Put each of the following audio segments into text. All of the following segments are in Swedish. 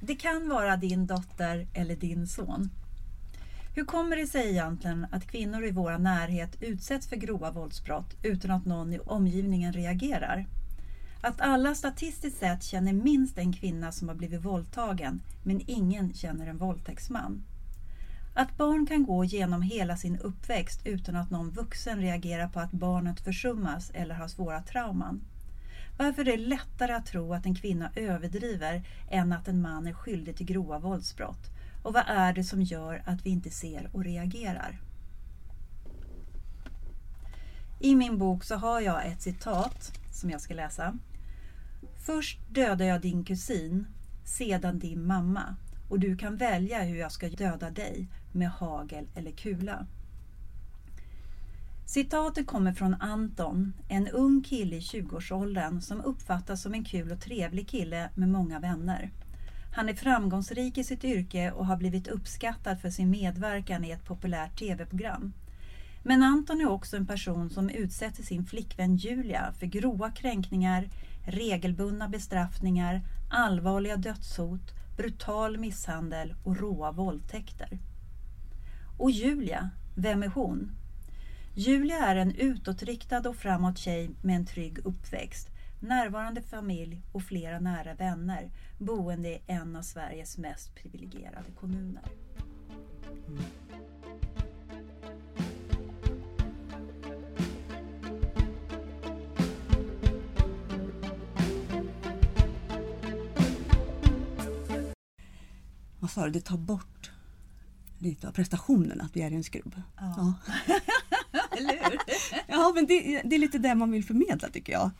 Det kan vara din dotter eller din son. Hur kommer det sig egentligen att kvinnor i vår närhet utsätts för grova våldsbrott utan att någon i omgivningen reagerar? Att alla statistiskt sett känner minst en kvinna som har blivit våldtagen, men ingen känner en våldtäktsman. Att barn kan gå genom hela sin uppväxt utan att någon vuxen reagerar på att barnet försummas eller har svåra trauman. Varför är det lättare att tro att en kvinna överdriver än att en man är skyldig till grova våldsbrott? Och vad är det som gör att vi inte ser och reagerar? I min bok så har jag ett citat som jag ska läsa. Först dödar jag din kusin, sedan din mamma och du kan välja hur jag ska döda dig med hagel eller kula. Citatet kommer från Anton, en ung kille i 20-årsåldern som uppfattas som en kul och trevlig kille med många vänner. Han är framgångsrik i sitt yrke och har blivit uppskattad för sin medverkan i ett populärt tv-program. Men Anton är också en person som utsätter sin flickvän Julia för grova kränkningar, regelbundna bestraffningar, allvarliga dödshot, brutal misshandel och råa våldtäkter. Och Julia, vem är hon? Julia är en utåtriktad och framåt tjej med en trygg uppväxt, närvarande familj och flera nära vänner, boende i en av Sveriges mest privilegierade kommuner. Mm. Vad sa du, det tar bort lite av prestationen att vi är i en skrubb. Ja. ja. Eller hur? ja, men det, det, är lite det man vill förmedla tycker jag.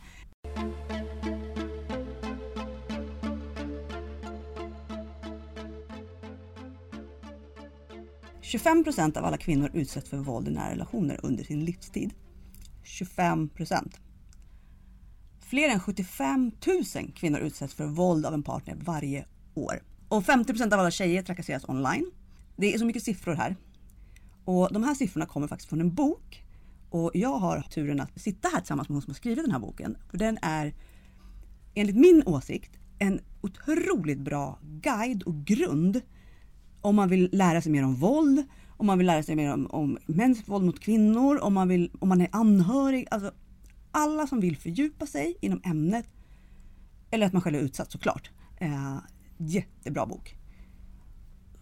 –25 procent av alla kvinnor utsätts för våld i nära relationer under sin livstid. 25 procent. Fler än 75 000 kvinnor utsätts för våld av en partner varje år. Och 50 procent av alla tjejer trakasseras online. Det är så mycket siffror här. Och de här siffrorna kommer faktiskt från en bok. Och jag har turen att sitta här tillsammans med hon som har skrivit den här boken. För den är enligt min åsikt en otroligt bra guide och grund om man vill lära sig mer om våld, om man vill lära sig mer om, om mäns våld mot kvinnor, om man, vill, om man är anhörig. Alltså, alla som vill fördjupa sig inom ämnet, eller att man själv är utsatt såklart. Eh, jättebra bok.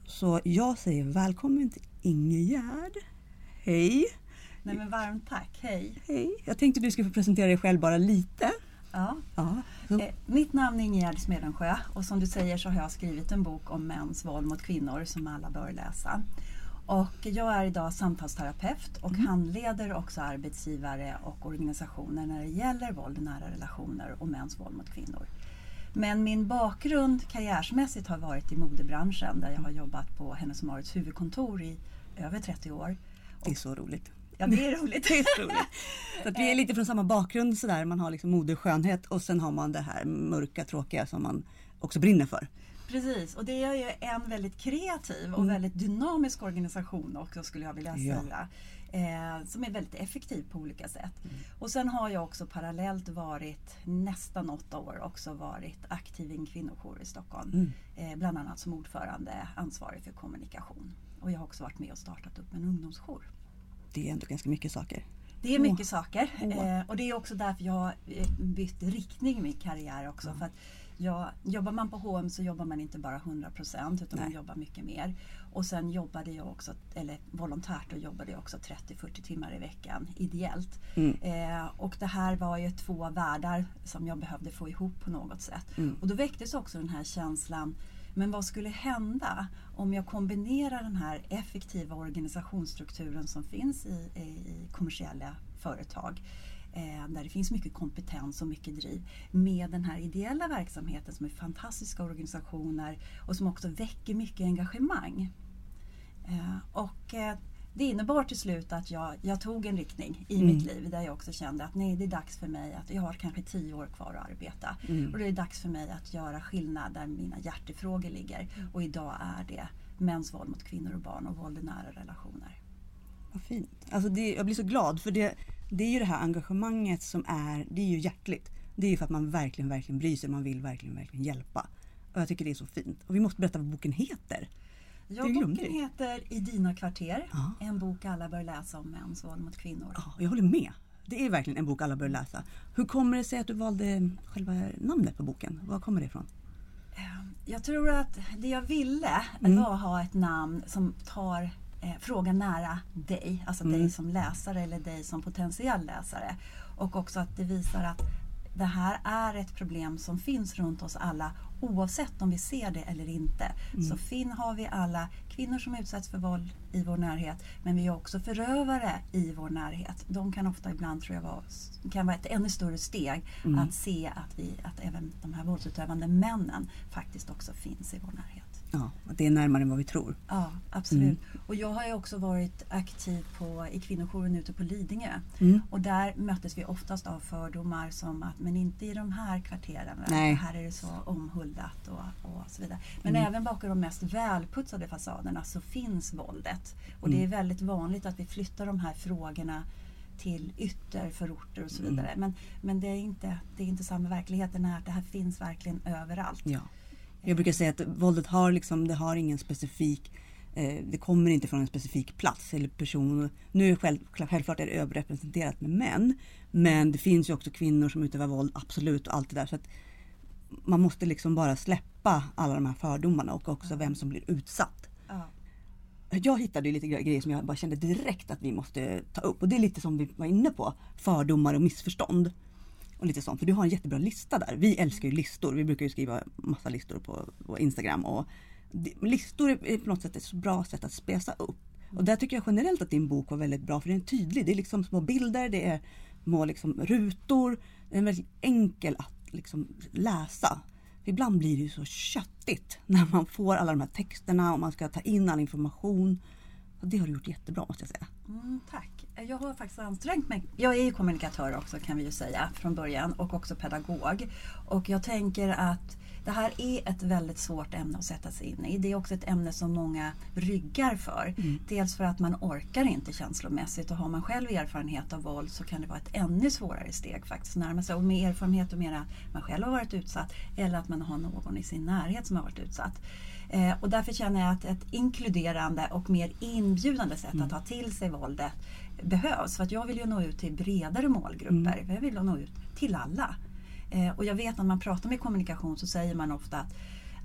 Så jag säger välkommen till Ingegärd. Hej! Nej men varmt tack, hej! Hej! Jag tänkte du skulle få presentera dig själv bara lite. Ja. ja. Eh, mitt namn är Ingegärd Smedensjö och som du säger så har jag skrivit en bok om mäns våld mot kvinnor som alla bör läsa. Och jag är idag samtalsterapeut och mm. handleder också arbetsgivare och organisationer när det gäller våld i nära relationer och mäns våld mot kvinnor. Men min bakgrund karriärsmässigt har varit i modebranschen där jag har jobbat på Hennes Mauritz huvudkontor i över 30 år. Det är så roligt. Ja, det är roligt. det är så roligt. Så att vi är lite från samma bakgrund sådär. Man har liksom modeskönhet och sen har man det här mörka, tråkiga som man också brinner för. Precis, och det är ju en väldigt kreativ och mm. väldigt dynamisk organisation också skulle jag vilja säga. Ja. Eh, som är väldigt effektiv på olika sätt. Mm. Och sen har jag också parallellt varit nästan åtta år också varit aktiv i en kvinnojour i Stockholm. Mm. Eh, bland annat som ordförande ansvarig för kommunikation. Och jag har också varit med och startat upp en ungdomsjour. Det är ändå ganska mycket saker. Det är mycket oh. saker oh. Och det är också därför jag har eh, bytt riktning i min karriär också. Mm. För att Ja, jobbar man på H&M så jobbar man inte bara 100% utan Nej. man jobbar mycket mer. Och sen jobbade jag också, eller volontärt, och jobbade jag också 30-40 timmar i veckan ideellt. Mm. Eh, och det här var ju två världar som jag behövde få ihop på något sätt. Mm. Och då väcktes också den här känslan men vad skulle hända om jag kombinerar den här effektiva organisationsstrukturen som finns i, i kommersiella företag eh, där det finns mycket kompetens och mycket driv med den här ideella verksamheten som är fantastiska organisationer och som också väcker mycket engagemang. Eh, och eh, det innebar till slut att jag, jag tog en riktning i mm. mitt liv där jag också kände att nej, det är dags för mig att jag har kanske tio år kvar att arbeta. Mm. Och det är dags för mig att göra skillnad där mina hjärtefrågor ligger. Mm. Och idag är det mäns våld mot kvinnor och barn och våld i nära relationer. Vad fint. Alltså det, jag blir så glad för det, det är ju det här engagemanget som är, det är ju hjärtligt. Det är ju för att man verkligen, verkligen bryr sig, man vill verkligen, verkligen hjälpa. Och jag tycker det är så fint. Och vi måste berätta vad boken heter. Ja, boken heter I dina kvarter. Ja. En bok alla bör läsa om mäns våld mot kvinnor. Ja, jag håller med. Det är verkligen en bok alla bör läsa. Hur kommer det sig att du valde själva namnet på boken? Var kommer det ifrån? Jag tror att det jag ville Mm. var att ha ett namn som tar eh, frågan nära dig, alltså Mm. dig som läsare eller dig som potentiell läsare. Och också att det visar att det här är ett problem som finns runt oss alla oavsett om vi ser det eller inte. Mm. Så fin har vi alla kvinnor som utsätts för våld i vår närhet men vi har också förövare i vår närhet. De kan ofta ibland tror jag vara, kan vara ett ännu större steg Mm. att se att, vi, att även de här våldsutövande männen faktiskt också finns i vår närhet. Ja, det är närmare än vad vi tror. Ja, absolut. Och jag har ju också varit aktiv på, i kvinnojouren ute på Lidingö. Mm. Och där möttes vi oftast av fördomar som att men inte i de här kvarteren. Nej. Här är det så omhuldat och, och så vidare. Men Mm. även bakom de mest välputsade fasaderna så finns våldet. Och Mm. det är väldigt vanligt att vi flyttar de här frågorna till ytterförorter och så Mm. vidare. Men, men det, är inte, det är inte samma att det här finns verkligen överallt. Ja. Jag brukar säga att våldet har, liksom, det har ingen specifik eh, det kommer inte från en specifik plats eller person. Nu är själv, självklart är det överrepresenterat med män. Men det finns ju också kvinnor som utövar våld, absolut och allt det där. Så att man måste liksom bara släppa alla de här fördomarna och också vem som blir utsatt. Ja. Jag hittade lite gre- grejer som jag bara kände direkt att vi måste ta upp. Och det är lite som vi var inne på. Fördomar och missförstånd. Och lite sånt. För du har en jättebra lista där. Vi älskar ju listor. Vi brukar ju skriva massa listor på, på Instagram. Och listor är är på något sätt ett så bra sätt att spesa upp. Och där tycker jag generellt att din bok var väldigt bra. För den är tydlig. Det är liksom små bilder. Det är små liksom rutor. Den är väldigt enkel att liksom läsa. För ibland blir det ju så köttigt när man får alla de här texterna och man ska ta in all information. Och det har du gjort jättebra måste jag säga. Mm, tack. Jag har faktiskt ansträngt mig. Jag är ju kommunikatör också kan vi ju säga från början och också pedagog. Och jag tänker att det här är ett väldigt svårt ämne att sätta sig in i. Det är också ett ämne som många ryggar för. Dels för att man orkar inte känslomässigt och har man själv erfarenhet av våld så kan det vara ett ännu svårare steg faktiskt att närma sig. Och med erfarenhet och mera att man själv har varit utsatt eller att man har någon i sin närhet som har varit utsatt. Eh, och därför känner jag att ett inkluderande och mer inbjudande sätt att ta till sig våldet behövs. För att jag vill ju nå ut till bredare målgrupper. Jag vill nå ut till alla. Eh, och jag vet när man pratar med kommunikation så säger man ofta att,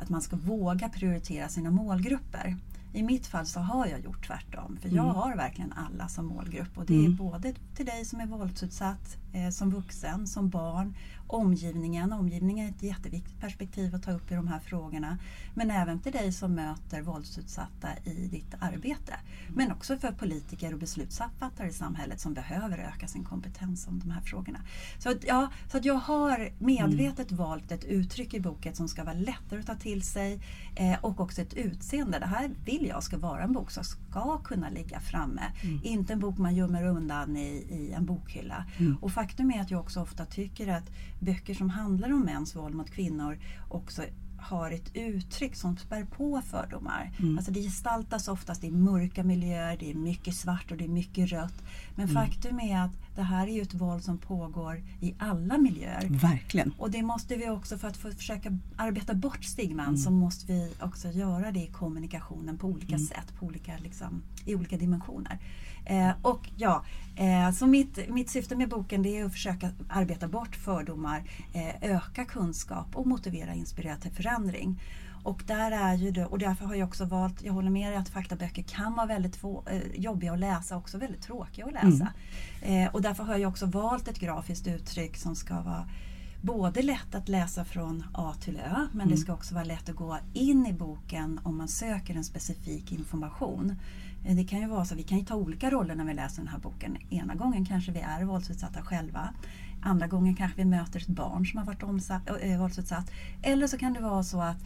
att man ska våga prioritera sina målgrupper. I mitt fall så har jag gjort tvärtom. För jag har verkligen alla som målgrupp. Och det är Mm. både till dig som är våldsutsatt, som vuxen, som barn, omgivningen. Omgivningen är ett jätteviktigt perspektiv att ta upp i de här frågorna. Men även till dig som möter våldsutsatta i ditt arbete. Men också för politiker och beslutsfattare i samhället som behöver öka sin kompetens om de här frågorna. Så att, ja, så att jag har medvetet valt ett uttryck i boken som ska vara lättare att ta till sig eh, och också ett utseende. Det här vill jag ska vara en bok som ska kunna ligga framme. Inte en bok man gömmer undan i, i en bokhylla. Och faktum är att jag också ofta tycker att böcker som handlar om mäns våld mot kvinnor också har ett uttryck som spär på fördomar. Alltså det gestaltas oftast i mörka miljöer, det är mycket svart och det är mycket rött. Men faktum är att det här är ju ett våld som pågår i alla miljöer. Verkligen. Och det måste vi också, för att försöka arbeta bort stigman, så måste vi också göra det i kommunikationen på olika sätt, på olika, liksom, i olika dimensioner. Eh, och ja, eh, så mitt, mitt syfte med boken det är att försöka arbeta bort fördomar, eh, öka kunskap och motivera, inspirera till förändring. Och, där är ju det, och därför har jag också valt, jag håller med dig att faktaböcker kan vara väldigt få, eh, jobbiga att läsa och också väldigt tråkiga att läsa. Eh, och därför har jag också valt ett grafiskt uttryck som ska vara både lätt att läsa från A till Ö men det ska också vara lätt att gå in i boken om man söker en specifik information. Eh, Det kan ju vara så, vi kan ju ta olika roller när vi läser den här boken. Ena gången kanske vi är våldsutsatta själva. Andra gången kanske vi möter ett barn som har varit omsatt, äh, våldsutsatt. Eller så kan det vara så att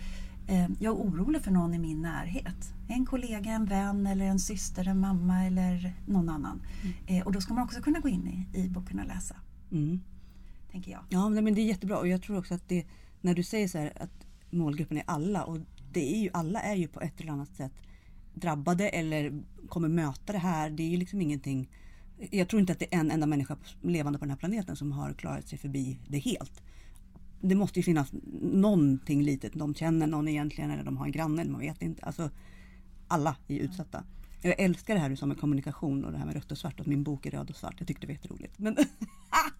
eh, jag är orolig för någon i min närhet. En kollega, en vän eller en syster, en mamma eller någon annan. Eh, och då ska man också kunna gå in i, i boken och läsa, Mm. tänker jag. Ja men det är jättebra och jag tror också att det när du säger så här att målgruppen är alla och det är ju alla är ju på ett eller annat sätt drabbade eller kommer möta det här. Det är ju liksom ingenting. Jag tror inte att det är en enda människa levande på den här planeten som har klarat sig förbi det helt. det måste ju finnas någonting litet. De känner någon egentligen eller de har en granne, man vet inte. Alltså, alla är utsatta. Jag älskar det här du sa med kommunikation och det här med rött och svart. Att min bok är röd och svart. Jag tyckte det var jätteroligt. Men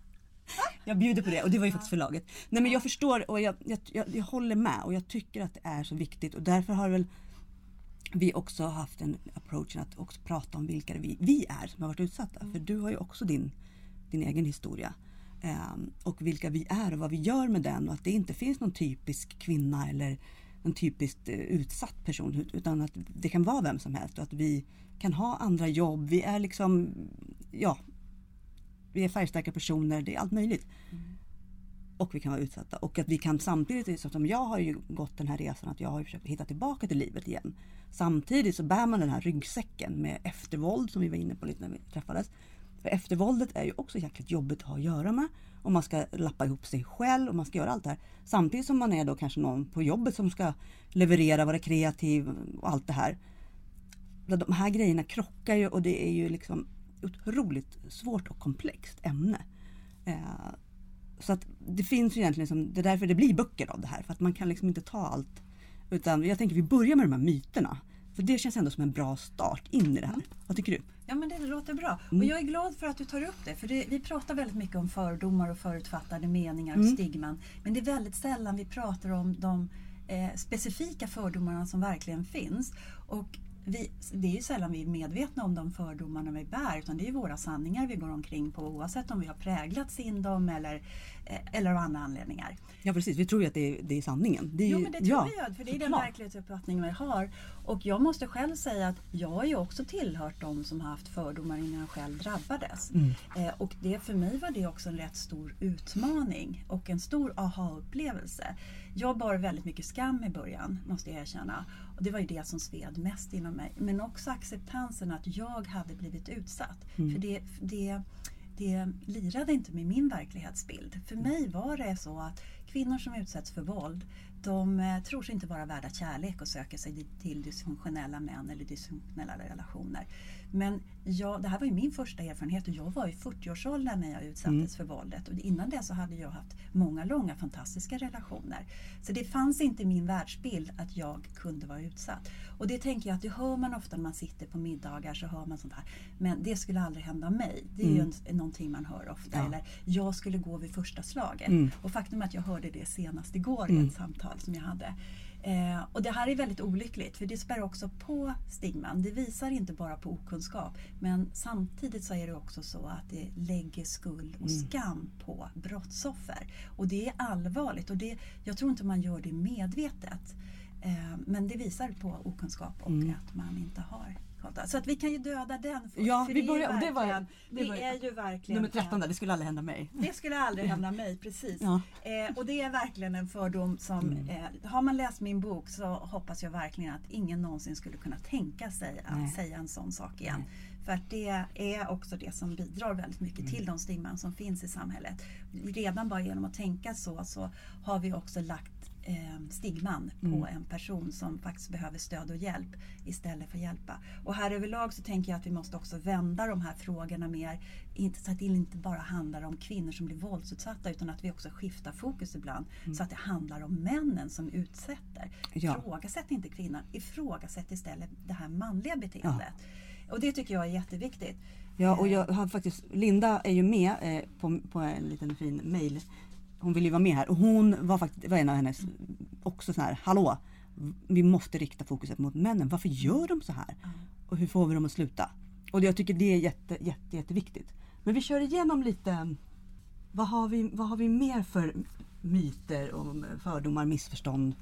jag bjuder på det och det var ju faktiskt förlaget. Nej men jag förstår och jag, jag, jag, jag håller med och jag tycker att det är så viktigt och därför har väl vi också haft en approach att också prata om vilka vi, vi är som har varit utsatta. Mm. För du har ju också din, din egen historia. Um, och vilka vi är och vad vi gör med den och att det inte finns någon typisk kvinna eller en typiskt uh, utsatt person utan att det kan vara vem som helst och att vi kan ha andra jobb. Vi är liksom, ja, vi är färgstarka personer, det är allt möjligt. Mm. Och vi kan vara utsatta och att vi kan samtidigt, liksom, som jag har ju gått den här resan att jag har försökt hitta tillbaka till livet igen. Samtidigt så bär man den här ryggsäcken med eftervåld som vi var inne på lite när vi träffades. För eftervåldet är ju också jäkligt jobbigt att ha att göra med. Och man ska lappa ihop sig själv och man ska göra allt det här. Samtidigt som man är då kanske någon på jobbet som ska leverera, vara kreativ och allt det här. De här grejerna krockar ju och det är ju liksom otroligt svårt och komplext ämne. Eh, så att det finns ju egentligen, som, det är därför det blir böcker av det här. För att man kan liksom inte ta allt. Utan jag tänker vi börjar med de här myterna. För det känns ändå som en bra start in i det här. Mm. Vad tycker du? Ja men det låter bra. Mm. Och jag är glad för att du tar upp det. För det, vi pratar väldigt mycket om fördomar och förutfattade meningar och mm. stigman. Men det är väldigt sällan vi pratar om de eh, specifika fördomarna som verkligen finns. Och vi, det är ju sällan vi är medvetna om de fördomarna vi bär utan det är våra sanningar vi går omkring på oavsett om vi har präglats in dem eller, eller av andra anledningar. Ja precis, vi tror ju att det är, det är sanningen. Det är, jo men det tror ja, jag, för det är den verklighetsuppfattning vi har. Och jag måste själv säga att jag har ju också tillhört de som har haft fördomar innan jag själv drabbades. Mm. Eh, och det, för mig var det också en rätt stor utmaning och en stor aha-upplevelse. Jag bar väldigt mycket skam i början, måste jag erkänna. Och det var ju det som sved mest inom mig. Men också acceptansen att jag hade blivit utsatt. Mm. För det, det, det lirade inte med min verklighetsbild. För mig var det så att kvinnor som utsätts för våld de eh, tror sig inte vara värda kärlek och söker sig till dysfunktionella män eller dysfunktionella relationer. Men jag, det här var ju min första erfarenhet och jag var i 40-årsåldern när jag utsattes mm. för våldet. Och innan det så hade jag haft många långa fantastiska relationer. Så det fanns inte i min världsbild att jag kunde vara utsatt. Och det tänker jag att det hör man ofta när man sitter på middagar så hör man sånt här. Men det skulle aldrig hända mig. Det är mm. ju en, någonting man hör ofta. Ja. Eller jag skulle gå vid första slaget. Mm. Och faktum är att jag hörde det senast igår i ett mm. samtal som jag hade. Eh, och det här är väldigt olyckligt för det spär också på stigman. Det visar inte bara på okunskap men samtidigt så är det också så att det lägger skuld och mm. skam på brottsoffer. Och det är allvarligt och det, jag tror inte man gör det medvetet. Eh, men det visar på okunskap och mm. att man inte har så att vi kan ju döda den först. Ja, vi börjar, det, var, det, det är ju verkligen nummer 13 det skulle aldrig hända mig. Det skulle aldrig hända mig, precis. Ja. Eh, och det är verkligen en fördom som, mm. eh, har man läst min bok så hoppas jag verkligen att ingen någonsin skulle kunna tänka sig att Nej. säga en sån sak igen. Nej. För att det är också det som bidrar väldigt mycket mm. till de stigman som finns i samhället. Redan bara genom att tänka så så har vi också lagt eh, stigman på mm. en person som faktiskt behöver stöd och hjälp istället för hjälpa. Och här överlag så tänker jag att vi måste också vända de här frågorna mer, inte, så att det inte bara handlar om kvinnor som blir våldsutsatta utan att vi också skiftar fokus ibland mm. så att det handlar om männen som utsätter. Ja. Ifrågasätt inte kvinnan, ifrågasätt istället det här manliga beteendet. Ja. Och det tycker jag är jätteviktigt. Ja, och jag har faktiskt, Linda är ju med eh, på, på en liten fin mail hon ville ju vara med här och hon var faktiskt var en av hennes också så här, hallå, vi måste rikta fokuset mot männen. Varför gör de så här? Och hur får vi dem att sluta? Och jag tycker det är jätte, jätte, jätteviktigt. Men vi kör igenom lite, vad har vi, vad har vi mer för myter och fördomar, missförstånd?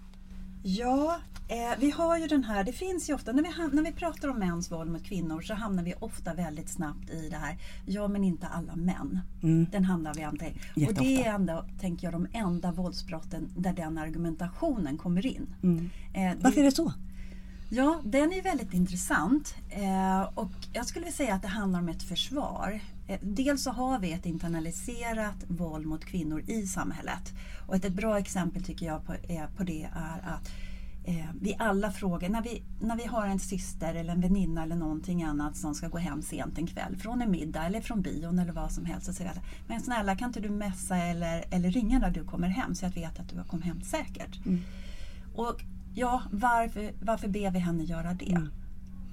Ja, eh, vi har ju den här, det finns ju ofta, när vi, när vi pratar om mäns våld mot kvinnor så hamnar vi ofta väldigt snabbt i det här, ja men inte alla män. Mm. Den hamnar vi alltid Och det är ändå, tänker jag, de enda våldsbrotten där den argumentationen kommer in. Mm. Eh, Varför är det så? Ja, den är väldigt intressant eh, och jag skulle vilja säga att det handlar om ett försvar. Eh, dels så har vi ett internaliserat våld mot kvinnor i samhället. Och ett, ett bra exempel tycker jag på, är, på det är att eh, vi alla frågar, när vi, när vi har en syster eller en väninna eller någonting annat som ska gå hem sent en kväll från en middag eller från bion eller vad som helst. Så säger alla, men snälla kan inte du messa eller, eller ringa när du kommer hem så jag vet att du har kommit hem säkert. Mm. Och ja, varför, varför ber vi henne göra det? Mm.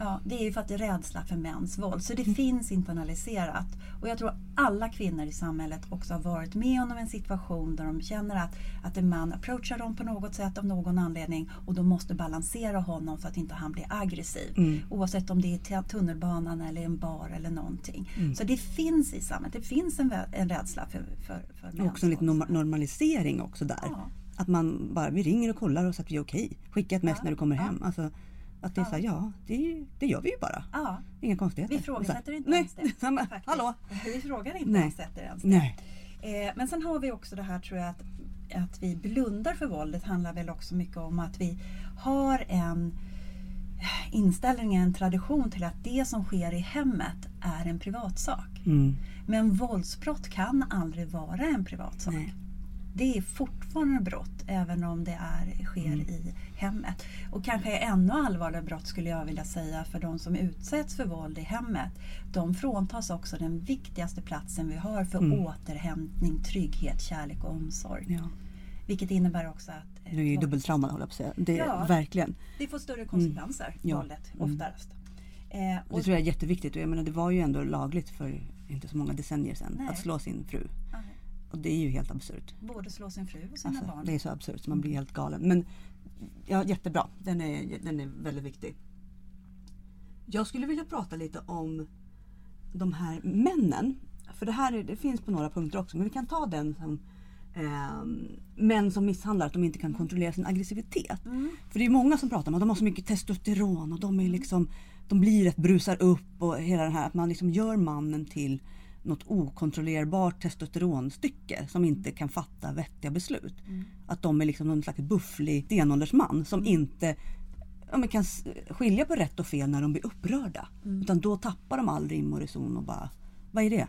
Ja, det är ju för att det är rädsla för mäns våld. Så det finns internaliserat. Och jag tror alla kvinnor i samhället också har varit med om en situation där de känner att, att en man approachar dem på något sätt av någon anledning och de måste balansera honom så att inte han blir aggressiv. Mm. Oavsett om det är tunnelbanan eller en bar eller någonting. Mm. Så det finns i samhället. Det finns en, en rädsla för, för, för mäns också en liten normalisering också där. Ja. Att man bara, vi ringer och kollar och så att vi är okej. Skicka ett mess Ja, när du kommer ja. hem. Alltså, att det är Ja. så här, ja, det, det gör vi ju bara. Ja, Inga konstigheter. vi ifrågasätter inte ens det. nej. Hallå? Vi frågar inte Nej. ens det. Nej. Eh, men sen har vi också det här tror jag att, att vi blundar för våldet handlar väl också mycket om att vi har en inställning, en tradition till att det som sker i hemmet är en privatsak. Mm. Men våldsbrott kan aldrig vara en privatsak. Nej. Det är fortfarande brott även om det är, sker Mm. i hemmet. Och kanske ännu allvarligare brott skulle jag vilja säga för de som utsätts för våld i hemmet. De fråntas också den viktigaste platsen vi har för Mm. återhämtning, trygghet, kärlek och omsorg. Ja. Vilket innebär också att eh, Det är ju dubbeltrauma håller jag på att säga. Det Ja. verkligen. det får större konsekvenser, Ja. våldet, Mm. oftast. Eh, Det och, tror jag är jätteviktigt. Och jag menar, det var ju ändå lagligt för inte så många decennier sedan Nej. att slå sin fru. Ja, Och det är ju helt absurt. både slå sin fru och sina Alltså, barn. det är så absurt man blir helt galen. Men ja, jättebra. Den är, den är väldigt viktig. Jag skulle vilja prata lite om de här männen. För det här är, det finns på några punkter också. Men vi kan ta den som eh, män som misshandlar, att de inte kan kontrollera sin aggressivitet. Mm. För det är många som pratar om att de har så mycket testosteron och de är liksom de blir ett brusar upp och hela det här att man liksom gör mannen till något okontrollerbart testosteronstycke som inte kan fatta vettiga beslut. Att de är liksom någon slags bufflig stenåldersman som inte ja, kan skilja på rätt och fel när de blir upprörda. Utan då tappar de all rim och reson och bara, vad är det?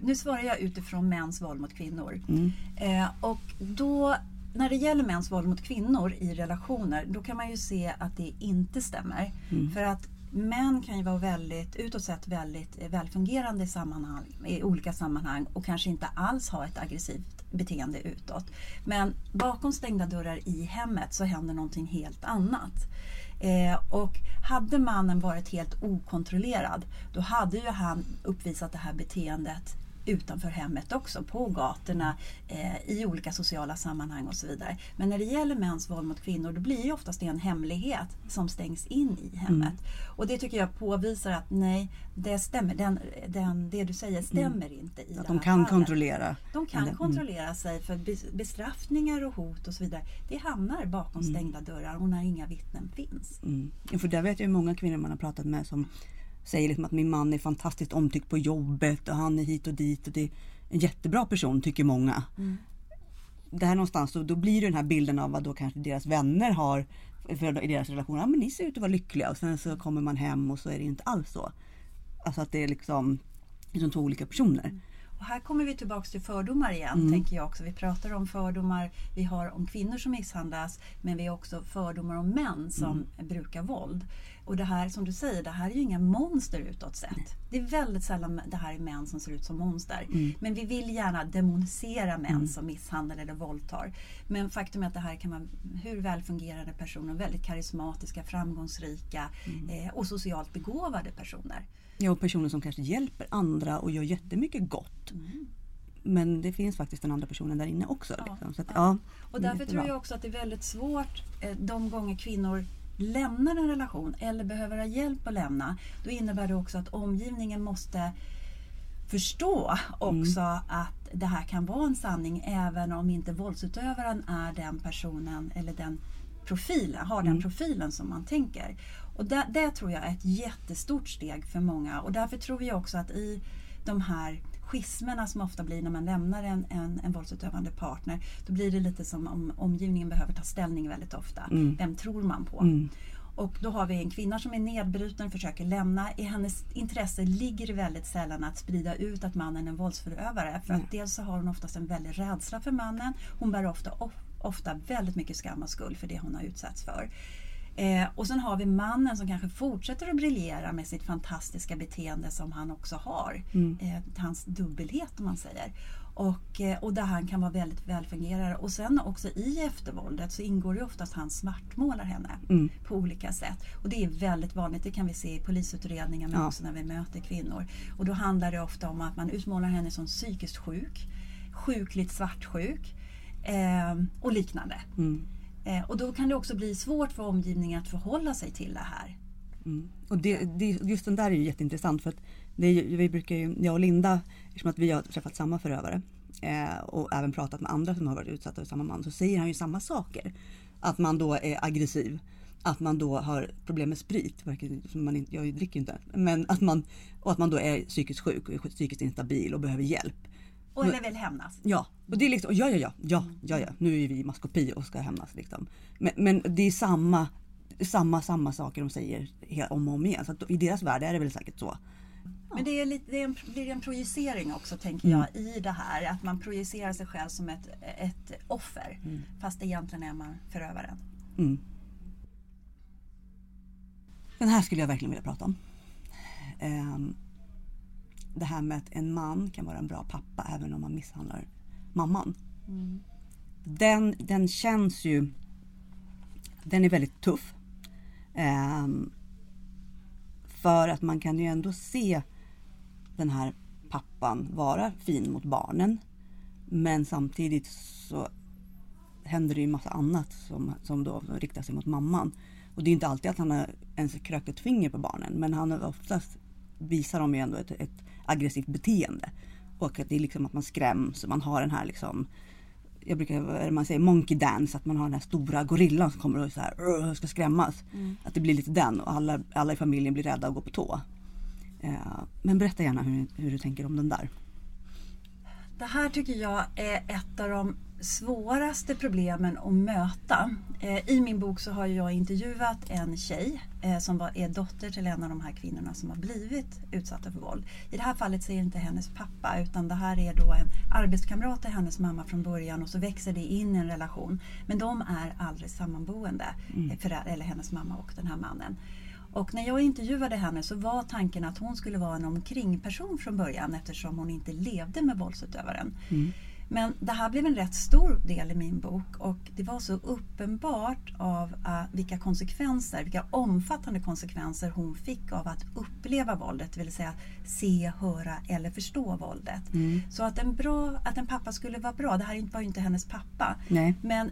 Nu svarar jag utifrån mäns våld mot kvinnor. Mm. Eh, och då, när det gäller mäns våld mot kvinnor i relationer, då kan man ju se att det inte stämmer. Mm. För att män kan ju vara väldigt, utåt sett väldigt eh, välfungerande i, sammanhang, i olika sammanhang och kanske inte alls ha ett aggressivt beteende utåt. Men bakom stängda dörrar i hemmet så händer någonting helt annat. Eh, och hade mannen varit helt okontrollerad då hade ju han uppvisat det här beteendet utanför hemmet också, på gatorna, eh, i olika sociala sammanhang och så vidare. Men när det gäller mäns våld mot kvinnor då blir ju oftast det en hemlighet som stängs in i hemmet. Och det tycker jag påvisar att nej, det stämmer, den, den, det du säger stämmer inte i Att de kan fallet. kontrollera. De kan Mm. kontrollera sig för bes- bestraffningar och hot och så vidare. Det hamnar bakom stängda dörrar och när inga vittnen finns. Mm. För där vet jag många kvinnor man har pratat med som säger liksom att min man är fantastiskt omtyckt på jobbet och han är hit och dit och det är en jättebra person tycker många. Mm. Där någonstans då, då blir det den här bilden av vad då kanske deras vänner har för i deras relation. Ja men ni ser ut att vara lyckliga och sen så kommer man hem och så är det inte alls så. Alltså att det är liksom, liksom två olika personer. Och här kommer vi tillbaks till fördomar igen, Mm. tänker jag också. Vi pratar om fördomar vi har om kvinnor som misshandlas, men vi har också fördomar om män som Mm. brukar våld. Och det här, som du säger, det här är ju inga monster utåt sett. Det är väldigt sällan det här är män som ser ut som monster. Mm. Men vi vill gärna demonisera män som misshandlar eller våldtar. Men faktum är att det här kan vara hur välfungerande personer, väldigt karismatiska, framgångsrika Mm. eh, och socialt begåvade personer. Ja, och personer som kanske hjälper andra och gör jättemycket gott. Men det finns faktiskt den andra personen där inne också. Ja, Liksom. Att, ja. ja. Och därför tror jag också att det är väldigt svårt eh, de gånger kvinnor lämnar en relation eller behöver ha hjälp att lämna. Då innebär det också att omgivningen måste förstå också Mm. att det här kan vara en sanning även om inte våldsutövaren är den personen eller den profilen, har Mm. den profilen som man tänker. Och det, det tror jag är ett jättestort steg för många och därför tror jag också att i de här schismerna som ofta blir när man lämnar en, en, en våldsutövande partner då blir det lite som om omgivningen behöver ta ställning väldigt ofta. Mm. Vem tror man på? Mm. Och då har vi en kvinna som är nedbruten, försöker lämna. I hennes intresse ligger det väldigt sällan att sprida ut att mannen är en våldsförövare. För att Mm. dels så har hon oftast en väldig rädsla för mannen. Hon bär ofta ofta väldigt mycket skam och skuld för det hon har utsatts för. Eh, och sen har vi mannen som kanske fortsätter att briljera med sitt fantastiska beteende som han också har. Mm. Eh, hans dubbelhet om man säger. Och, eh, och där han kan vara väldigt välfungerande. Och sen också i eftervåldet så ingår det oftast att han svartmålar henne Mm. på olika sätt. Och det är väldigt vanligt, det kan vi se i polisutredningar men Ja. också när vi möter kvinnor. Och då handlar det ofta om att man utmålar henne som psykiskt sjuk, sjukligt svartsjuk eh, och liknande. Mm. Eh, och då kan det också bli svårt för omgivningen att förhålla sig till det här. Mm. Och det, det, just den där är ju jätteintressant för att det är, ju- vi brukar ju, jag och Linda, eftersom att vi har träffat samma förövare eh, och även pratat med andra som har varit utsatta för samma man så säger han ju samma saker. Att man då är aggressiv, att man då har problem med sprit, som man jag dricker ju inte, men att man, och att man då är psykiskt sjuk och är psykiskt instabil och behöver hjälp. Och eller vill hämnas. Ja, och det är liksom, ja, ja, ja, ja, ja, ja, nu är vi i maskopi och ska hämnas liksom. Men, men det är samma, samma, samma saker de säger om och om igen. Så i deras värld är det väl säkert så. Men det, är lite, det är en, blir en projicering också tänker Mm. jag i det här. Att man projicerar sig själv som ett, ett offer. Fast egentligen är man förövaren. Mm. Den här skulle jag verkligen vilja prata om. Ehm, det här med att en man kan vara en bra pappa även om man misshandlar mamman. Den, den känns ju... Den är väldigt tuff. Ehm, för att man kan ju ändå se den här pappan vara fin mot barnen. Men samtidigt så händer det ju massa annat som, som då riktar sig mot mamman. Och det är inte alltid att han har ens krökt ett finger på barnen men han har oftast visar de ju ändå ett, ett aggressivt beteende. Och att det är liksom att man skräms och man har den här liksom jag brukar, man säger, monkey dance, att man har den här stora gorillan som kommer och så här, ska skrämmas. Att det blir lite den och alla, alla i familjen blir rädda och går på tå. Eh, men berätta gärna hur, hur du tänker om den där. Det här tycker jag är ett av de svåraste problemen att möta. Eh, I min bok så har jag intervjuat en tjej eh, som var, är dotter till en av de här kvinnorna som har blivit utsatta för våld. I det här fallet så är det inte hennes pappa utan det här är då en arbetskamrat till hennes mamma från början och så växer det in en relation. Men de är aldrig sammanboende, eh, föräldrar, eller hennes mamma och den här mannen. Och när jag intervjuade henne så var tanken att hon skulle vara en omkringperson från början eftersom hon inte levde med våldsutövaren. Men det här blev en rätt stor del i min bok och det var så uppenbart av uh, vilka konsekvenser, vilka omfattande konsekvenser hon fick av att uppleva våldet, det vill säga se, höra eller förstå våldet. Så att en, bra, att en pappa skulle vara bra, det här var ju inte hennes pappa, Nej. men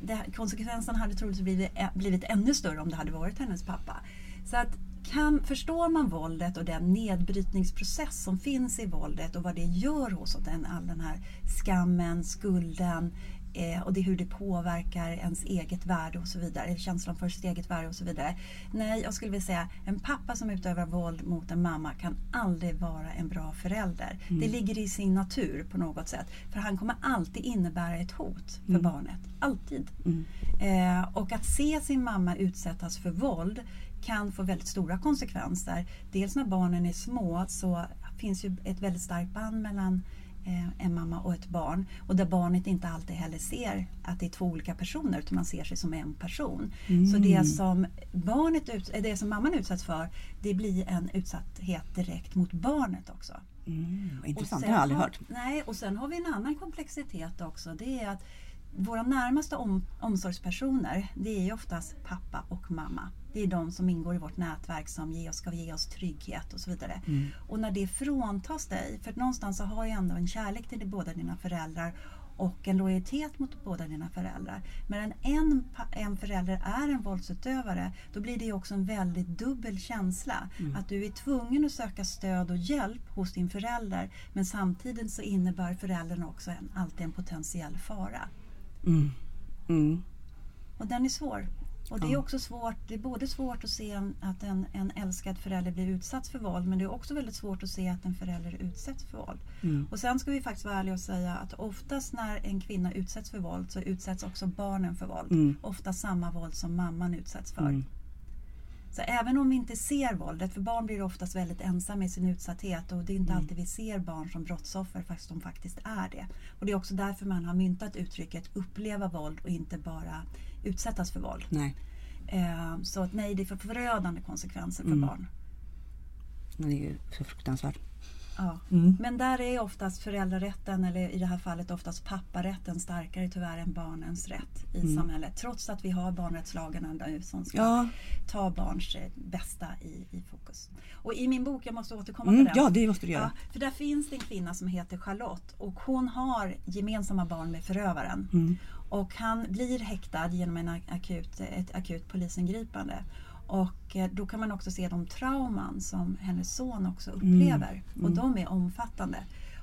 det, konsekvenserna hade troligtvis blivit, blivit ännu större om det hade varit hennes pappa. Så att kan, förstår man våldet och den nedbrytningsprocess som finns i våldet och vad det gör hos den, all den här skammen, skulden eh, och det, hur det påverkar ens eget värde och så vidare, känslan för sitt eget värde och så vidare. Nej, jag skulle vilja säga en pappa som utövar våld mot en mamma kan aldrig vara en bra förälder. Det ligger i sin natur på något sätt. För han kommer alltid innebära ett hot för barnet. Alltid. Eh, och att se sin mamma utsättas för våld kan få väldigt stora konsekvenser. Dels när barnen är små så finns ju ett väldigt starkt band mellan eh, en mamma och ett barn. Och där barnet inte alltid heller ser att det är två olika personer utan man ser sig som en person. Så det som, barnet ut, det som mamman utsätts för det blir en utsatthet direkt mot barnet också. Mm, intressant, det har jag aldrig har- hört. Nej, och sen har vi en annan komplexitet också. Det är att våra närmaste om, omsorgspersoner, det är ju oftast pappa och mamma. Det är de som ingår i vårt nätverk som ger oss, ska ge oss trygghet och så vidare. Och när det fråntas dig, för någonstans så har ju ändå en kärlek till båda dina föräldrar och en lojalitet mot båda dina föräldrar. Men en, en förälder är en våldsutövare, då blir det också en väldigt dubbel känsla. Att du är tvungen att söka stöd och hjälp hos din förälder, men samtidigt så innebär föräldern också en, alltid en potentiell fara. Mm. Mm. Och den är svår. Och det är också svårt, det är både svårt att se att en, en älskad förälder blir utsatt för våld men det är också väldigt svårt att se att en förälder utsätts för våld. Mm. Och sen ska vi faktiskt vara ärliga och säga att oftast när en kvinna utsätts för våld så utsätts också barnen för våld. Mm. Ofta samma våld som mamman utsätts för. Mm. Så även om vi inte ser våldet, för barn blir oftast väldigt ensamma i sin utsatthet och det är inte Mm. alltid vi ser barn som brottsoffer fast de faktiskt är det. Och det är också därför man har myntat uttrycket uppleva våld och inte bara utsättas för våld. Nej, Eh, så att nej, det får förödande konsekvenser för Mm. barn. det är ju så fruktansvärt. Ja. Mm. Men där är oftast föräldrarätten, eller i det här fallet oftast papparätten, starkare tyvärr än barnens rätt i Mm. samhället. Trots att vi har barnrättslagarna nu som ska Ja, ta barns eh, bästa i, i fokus. Och i min bok, jag måste återkomma mm, till den. ja det måste du Ja, göra. för där finns det en kvinna som heter Charlotte och hon har gemensamma barn med förövaren. Mm. Och han blir häktad genom en akut, ett akut polisingripande. Och eh, då kan man också se de trauman som hennes son också upplever. Och de är omfattande.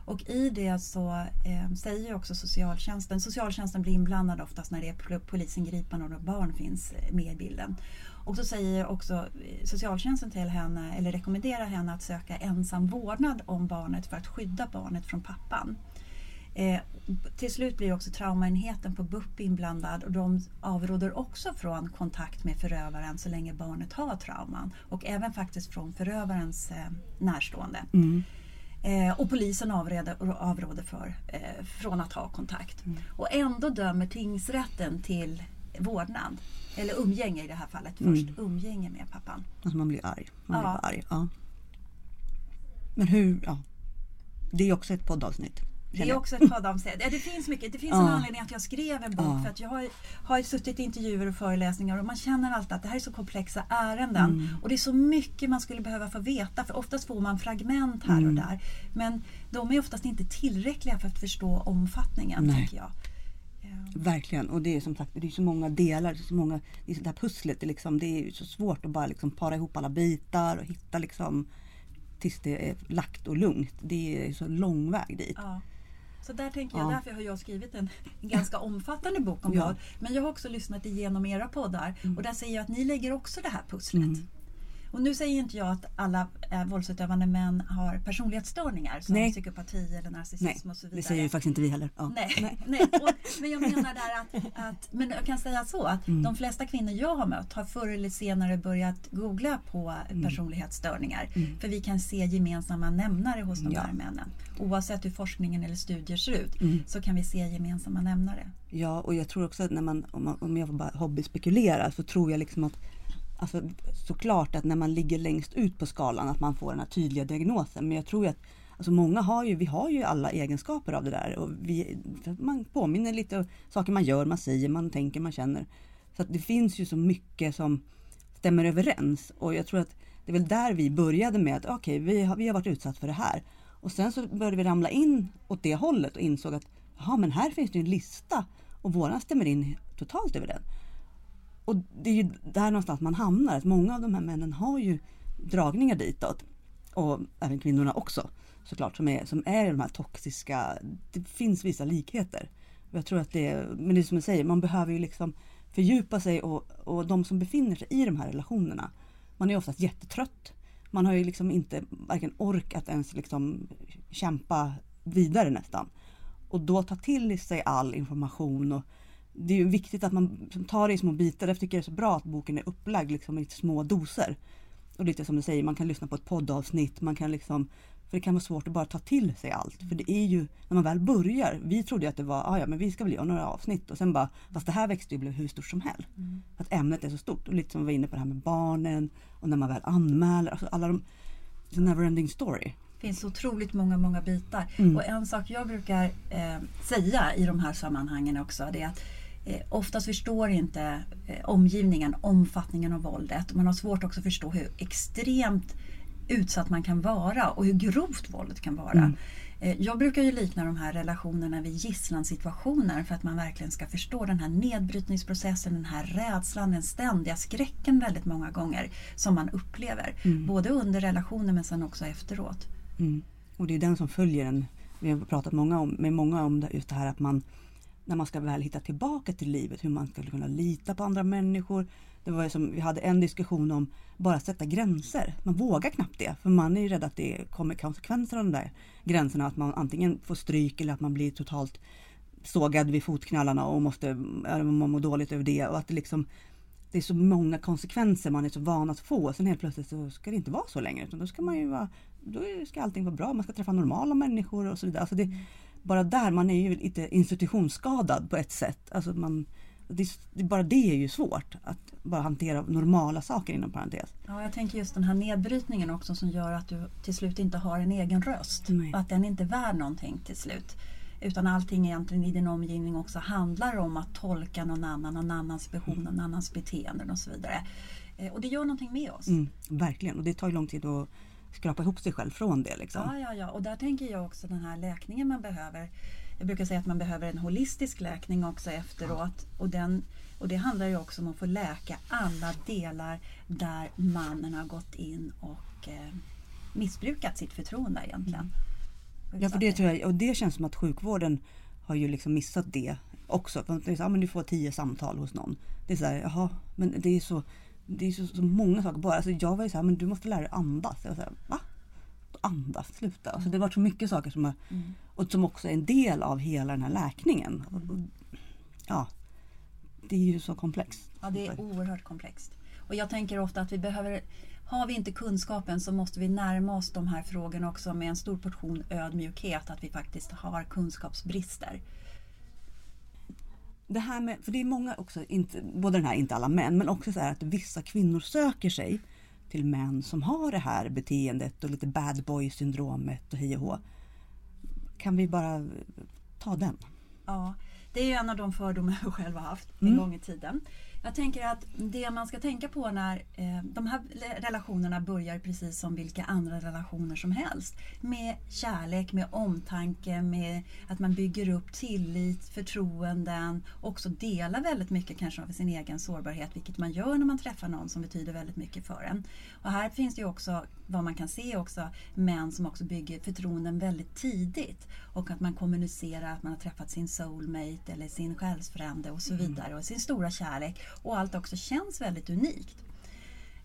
Och i det så eh, säger också socialtjänsten, socialtjänsten blir inblandad oftast när det är pol- polisingripande och barn finns eh, med i bilden. Och så säger också eh, socialtjänsten till henne, eller rekommenderar henne att söka ensam vårdnad om barnet för att skydda barnet från pappan. Eh, till slut blir också traumaenheten på BUP inblandad och de avråder också från kontakt med förövaren så länge barnet har trauman. Och även faktiskt från förövarens eh, närstående. Mm. Eh, och polisen avråder, avråder för, eh, från att ha kontakt. Mm. Och ändå dömer tingsrätten till vårdnad. Eller umgänge i det här fallet Mm. först. Umgänge med pappan. Alltså man blir arg. Man blir Ja. arg. Ja. Men hur, ja. Det är också ett poddavsnitt. Det är också ett poddavsnitt. Ja, det finns mycket. Det finns en anledning att jag skrev en bok. För att jag har, har suttit i intervjuer och föreläsningar och man känner alltid att det här är så komplexa ärenden. Mm. Och det är så mycket man skulle behöva få veta. För oftast får man fragment här och Mm. där. Men de är oftast inte tillräckliga för att förstå omfattningen, Nej. tänker jag. Eh, Verkligen. Och det är som sagt det är så många delar. Så många, det, är så det här pusslet. Det är, liksom, det är så svårt att bara liksom para ihop alla bitar och hitta liksom tills det är lagt och lugnt. Det är så lång väg dit. Ja. Så där tänker jag, Ja. därför har jag skrivit en, en ganska omfattande bok om Ja. våld. Men jag har också lyssnat igenom era poddar och där ser jag att ni lägger också det här pusslet. Mm. Och nu säger inte jag att alla äh, våldsutövande män har personlighetsstörningar som Nej. psykopati eller narcissism Nej, och så vidare. det säger ju faktiskt inte vi heller. Ja. Nej, nej. Och, men jag menar där att, att, men jag kan säga så att Mm. de flesta kvinnor jag har mött har förr eller senare börjat googla på Mm. personlighetsstörningar. För vi kan se gemensamma nämnare hos de Ja. här männen. Oavsett hur forskningen eller studier ser ut Mm. så kan vi se gemensamma nämnare. Ja, och jag tror också att när man, om, man, om jag bara hobbyspekulera så tror jag liksom att Alltså såklart att när man ligger längst ut på skalan att man får den här tydliga diagnosen. Men jag tror ju att alltså många har ju, vi har ju alla egenskaper av det där. Och vi, man påminner lite om saker man gör, man säger, man tänker, man känner. Så att det finns ju så mycket som stämmer överens. Och jag tror att det är väl där vi började med att okej, vi, har, vi har varit utsatt för det här. Och sen så började vi ramla in åt det hållet och insåg att jaha, men här finns det ju en lista och våran stämmer in totalt över den. Och det är ju där någonstans man hamnar. Att många av de här männen har ju dragningar ditåt. Och även kvinnorna också såklart som är, som är de här toxiska. Det finns vissa likheter. Och jag tror att det är, men det är som jag säger, man behöver ju liksom fördjupa sig och, och de som befinner sig i de här relationerna. Man är oftast jättetrött. Man har ju liksom inte varken ork att ens liksom kämpa vidare nästan. Och då ta till sig all information och det är ju viktigt att man tar det i små bitar. Därför tycker jag det är så bra att boken är upplagd liksom i små doser. Och lite som du säger, man kan lyssna på ett poddavsnitt. Man kan liksom, för det kan vara svårt att bara ta till sig allt. För det är ju, när man väl börjar, vi trodde att det var, ah, ja men vi ska väl göra några avsnitt. Och sen bara, fast det här växte ju blev hur stort som helst. För att ämnet är så stort. Och lite som vi var inne på det här med barnen. Och när man väl anmäler, alltså alla de, it's a never story. Det finns otroligt många, många bitar. Mm. Och en sak jag brukar eh, säga i de här sammanhangen också det är att eh, oftast förstår inte eh, omgivningen omfattningen av våldet. Man har svårt också att förstå hur extremt utsatt man kan vara och hur grovt våldet kan vara. Mm. Eh, Jag brukar ju likna de här relationerna vid gisslansituationer för att man verkligen ska förstå den här nedbrytningsprocessen, den här rädslan, den ständiga skräcken väldigt många gånger som man upplever. Mm. Både under relationen men sen också efteråt. Mm. Och det är den som följer en. Vi har pratat många om, med många om det, just det här att man när man ska väl hitta tillbaka till livet, hur man ska kunna lita på andra människor. Det var som, vi hade en diskussion om bara sätta gränser. Man vågar knappt det för man är ju rädd att det kommer konsekvenser av de där gränserna. Att man antingen får stryk eller att man blir totalt sågad vid fotknallarna och måste, man mår dåligt över det. Och att det liksom det är så många konsekvenser man är så van att få. Sen helt plötsligt så ska det inte vara så längre. Utan då ska man ju vara, då ska allting vara bra. Man ska träffa normala människor och så vidare. Alltså det, bara där, man är ju lite institutionsskadad på ett sätt. Alltså man, det, bara det är ju svårt. Att bara hantera normala saker inom parentes. Ja, jag tänker just den här nedbrytningen också som gör att du till slut inte har en egen röst. Nej. Och att den inte är värd någonting till slut. Utan allting egentligen i din omgivning också handlar om att tolka någon annan, någon annans behov, någon annans beteenden och så vidare. Eh, och det gör någonting med oss. Mm, verkligen, och det tar ju lång tid att skrapa ihop sig själv från det. Liksom. Ja, ja, ja. Och där tänker jag också den här läkningen man behöver. Jag brukar säga att man behöver en holistisk läkning också efteråt. Och, den, och det handlar ju också om att få läka alla delar där mannen har gått in och eh, missbrukat sitt förtroende egentligen. Ja, för det tror jag, och det känns som att sjukvården har ju liksom missat det också. För det är så, ja, men du får tio samtal hos någon. Det är så här, jaha, men det är så, det är så, så många saker bara. Alltså jag var ju så här, men du måste lära dig andas. Jag var så här, va? Andas, sluta. Alltså det var så mycket saker som, har, Mm. och som också är en del av hela den här läkningen. Och, och, ja, det är ju så komplext. Ja, det är oerhört komplext. Och jag tänker ofta att vi behöver, har vi inte kunskapen så måste vi närma oss de här frågorna också med en stor portion ödmjukhet, att vi faktiskt har kunskapsbrister. Det här med, för det är många också, inte, både den här, inte alla män, men också så här att vissa kvinnor söker sig till män som har det här beteendet och lite bad boy syndromet och hej och hå. Kan vi bara ta den? Ja, det är en av de fördomar jag själv har haft en Mm. gång i tiden. Jag tänker att det man ska tänka på när eh, de här relationerna börjar precis som vilka andra relationer som helst. Med kärlek, med omtanke, med att man bygger upp tillit, förtroenden. Också delar väldigt mycket kanske av sin egen sårbarhet, vilket man gör när man träffar någon som betyder väldigt mycket för en. Och här finns det ju också, vad man kan se också, män som också bygger förtroenden väldigt tidigt. Och att man kommunicerar att man har träffat sin soulmate eller sin själsfrände och så vidare. Och sin stora kärlek. Och allt också känns väldigt unikt.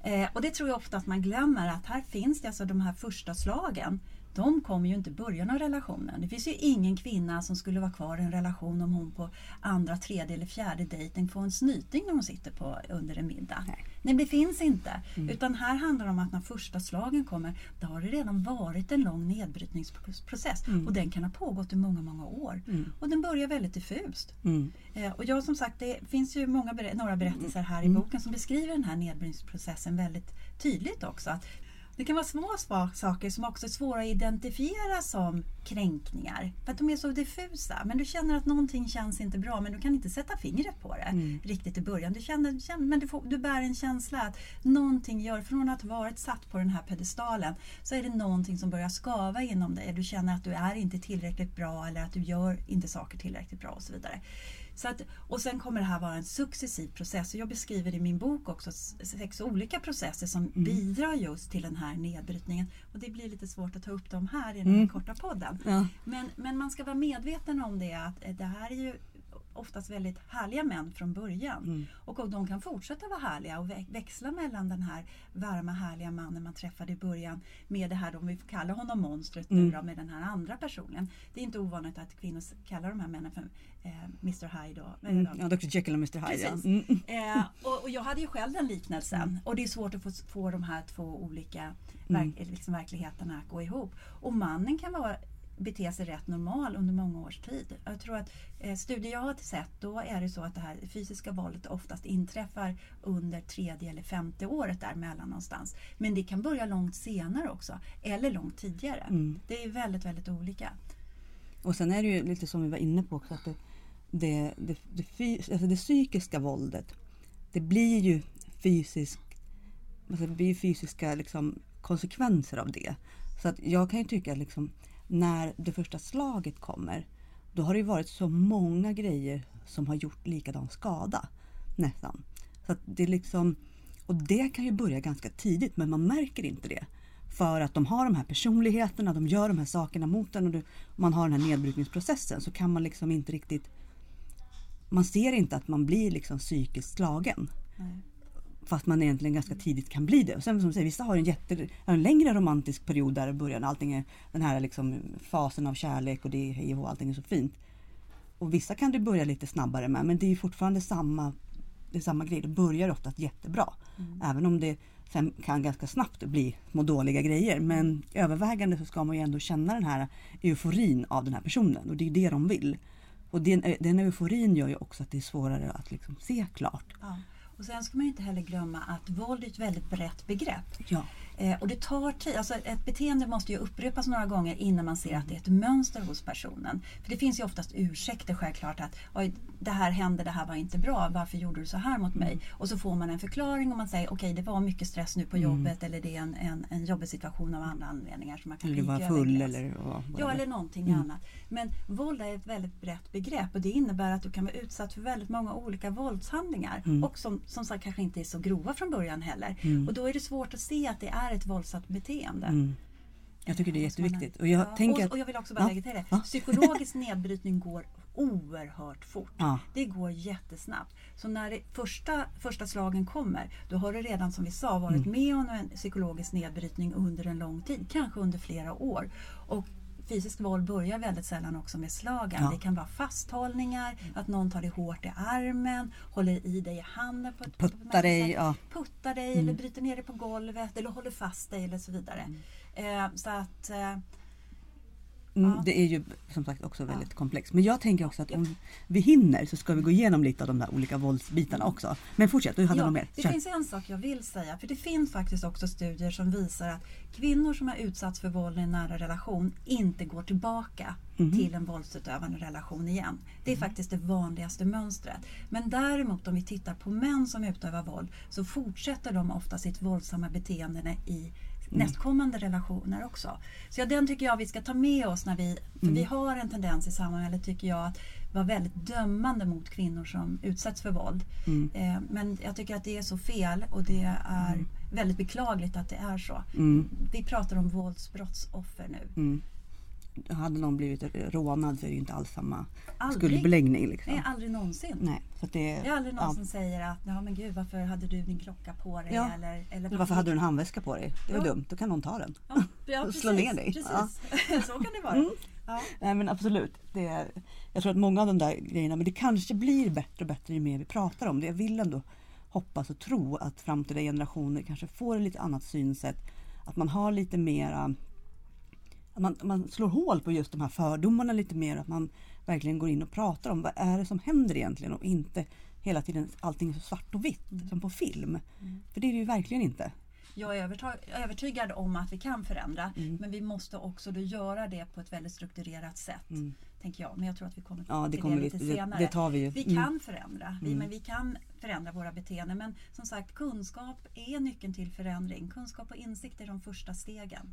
Eh, och det tror jag ofta att man glömmer att här finns det alltså de här första slagen. De kommer ju inte i början av relationen. Det finns ju ingen kvinna som skulle vara kvar i en relation om hon på andra, tredje eller fjärde dejten får en snyting när hon sitter på under en middag. Nej. Nej, det finns inte. Utan här handlar det om att när första slagen kommer, då har det redan varit en lång nedbrytningsprocess. Och den kan ha pågått i många, många år. Och den börjar väldigt diffust. Mm. Eh, Och jag som sagt, det finns ju många, några berättelser här i boken som beskriver den här nedbrytningsprocessen väldigt tydligt också. Att det kan vara små saker som också är svåra att identifiera som kränkningar. För att de är så diffusa. Men du känner att någonting känns inte bra men du kan inte sätta fingret på det riktigt i början. Du känner, känner, men du, får, du bär en känsla att någonting gör, från att ha varit satt på den här pedestalen så är det någonting som börjar skava inom dig. Du känner att du är inte tillräckligt bra eller att du gör inte saker tillräckligt bra och så vidare. Så att, och sen kommer det här vara en successiv process. Och jag beskriver i min bok också sex olika processer som bidrar just till den här nedbrytningen. Och det blir lite svårt att ta upp dem här i den här korta podden. Ja. Men, men man ska vara medveten om det att det här är ju oftast väldigt härliga män från början. Och de kan fortsätta vara härliga och vä- växla mellan den här varma härliga mannen man träffade i början med det här, om vi får kalla honom monstret nu då, med den här andra personen. Det är inte ovanligt att kvinnor kallar de här männen för eh, Mr Hyde. Och, Mm. Ja, Dr Jekyll och Mr Hyde. Ja. Precis. Mm. Eh, och, och jag hade ju själv den liknelsen. Och det är svårt att få, få de här två olika verk, liksom verkligheterna att gå ihop. Och mannen kan vara bete sig rätt normal under många års tid. Jag tror att eh, studier jag har sett, då är det så att det här fysiska våldet oftast inträffar under tredje eller femte året däremellan någonstans. Men det kan börja långt senare också, eller långt tidigare. Det är väldigt, väldigt olika. Och sen är det ju lite som vi var inne på också att det, det, det, det, fys- alltså det psykiska våldet det blir ju fysisk, alltså det blir fysiska liksom, konsekvenser av det. Så att jag kan ju tycka att liksom, när det första slaget kommer då har det ju varit så många grejer som har gjort likadan skada. Nästan. Så att det är liksom, och det kan ju börja ganska tidigt men man märker inte det. För att de har de här personligheterna, de gör de här sakerna mot en och du, man har den här nedbrytningsprocessen så kan man liksom inte riktigt man ser inte att man blir liksom psykiskt slagen. Nej. Fast man egentligen ganska tidigt kan bli det. Och sen som du säger, vissa har en, jätte, en längre romantisk period där i början. Allting är den här liksom fasen av kärlek och det är hej och allting är så fint. Och vissa kan det börja lite snabbare med men det är ju fortfarande samma det samma grej. Det börjar ofta jättebra. Mm. Även om det sen kan ganska snabbt bli små dåliga grejer. Men övervägande så ska man ju ändå känna den här euforin av den här personen och det är det de vill. Och den, den euforin gör ju också att det är svårare att liksom se klart. Ja. Och sen ska man inte heller glömma att våld är ett väldigt brett begrepp. Ja. Eh, och det tar tid. Alltså ett beteende måste ju upprepas några gånger innan man ser att det är ett mönster hos personen. För det finns ju oftast ursäkter självklart att Oj, det här hände, det här var inte bra, varför gjorde du så här mot mig? Och så får man en förklaring och man säger okej okay, det var mycket stress nu på jobbet eller det är en, en, en jobbig situation av andra anledningar. Som man kan eller var full eller vad Ja eller någonting Mm. annat. Men våld är ett väldigt brett begrepp och det innebär att du kan vara utsatt för väldigt många olika våldshandlingar. Mm. Och som, som sagt kanske inte är så grova från början heller. Och då är det svårt att se att det är ett våldsamt beteende. Mm. Jag tycker det är jätteviktigt. Och jag ja, tänker och, och jag vill också bara Ja, lägga till det. ja. Psykologisk nedbrytning går oerhört fort. Ja. Det går jättesnabbt. Så när det första, första slagen kommer, då har du redan som vi sa varit Mm. med om en psykologisk nedbrytning under en lång tid, kanske under flera år. Och Fysiskt våld börjar väldigt sällan också med slagen. Ja. Det kan vara fasthållningar, att någon tar dig hårt i armen, håller i dig i handen på på Puttar märkligt dig, ja. puttar dig eller bryter ner dig på golvet eller håller fast dig eller så vidare. Eh, så att eh, Mm. Det är ju som sagt också väldigt komplext. Men jag tänker också att om vi hinner så ska vi gå igenom lite av de där olika våldsbitarna också. Men fortsätt, du hade Ja, något mer. det Kör. finns en sak jag vill säga. För det finns faktiskt också studier som visar att kvinnor som har utsatts för våld i en nära relation inte går tillbaka Mhm. till en våldsutövande relation igen. Det är faktiskt det vanligaste mönstret. Men däremot om vi tittar på män som utövar våld så fortsätter de ofta sitt våldsamma beteende i Mm. Nästkommande relationer också. Så ja, den tycker jag vi ska ta med oss när vi, för Mm. vi har en tendens i samhället tycker jag att vara väldigt dömande mot kvinnor som utsätts för våld. Mm. Eh, men jag tycker att det är så fel och det är väldigt beklagligt att det är så. Mm. Vi pratar om våldsbrottsoffer nu. Hade någon blivit rånad så är det ju inte alls samma Aldrig. skuldbeläggning. Liksom. Nej, aldrig någonsin. Nej, så det, Det är aldrig någon ja. som säger att ja, men gud, varför hade du din klocka på dig? Ja. Eller, eller, Eller varför hade du en handväska på dig? Det var Ja. dumt, då kan någon ta den. Ja, ja, och slå ner dig. Precis. Så kan det vara. Mm. Nej men absolut. Det är, jag tror att många av de där grejerna, men det kanske blir bättre och bättre ju mer vi pratar om det. Jag vill ändå hoppas och tro att framtida generationer kanske får ett lite annat synsätt. Att man har lite mera att man, man slår hål på just de här fördomarna lite mer. Att man verkligen går in och pratar om vad är det som händer egentligen och inte hela tiden allting är så svart och vitt som på film. För det är det ju verkligen inte. Jag är övertygad om att vi kan förändra Mm. men vi måste också då göra det på ett väldigt strukturerat sätt. Tänker jag. Men jag tror att vi kommer Mm. Ja, det till kommer det vi- lite det- senare. det tar vi ju. Vi Mm. kan förändra. Vi, men vi kan förändra våra beteenden. Men som sagt, kunskap är nyckeln till förändring. Kunskap och insikt är de första stegen.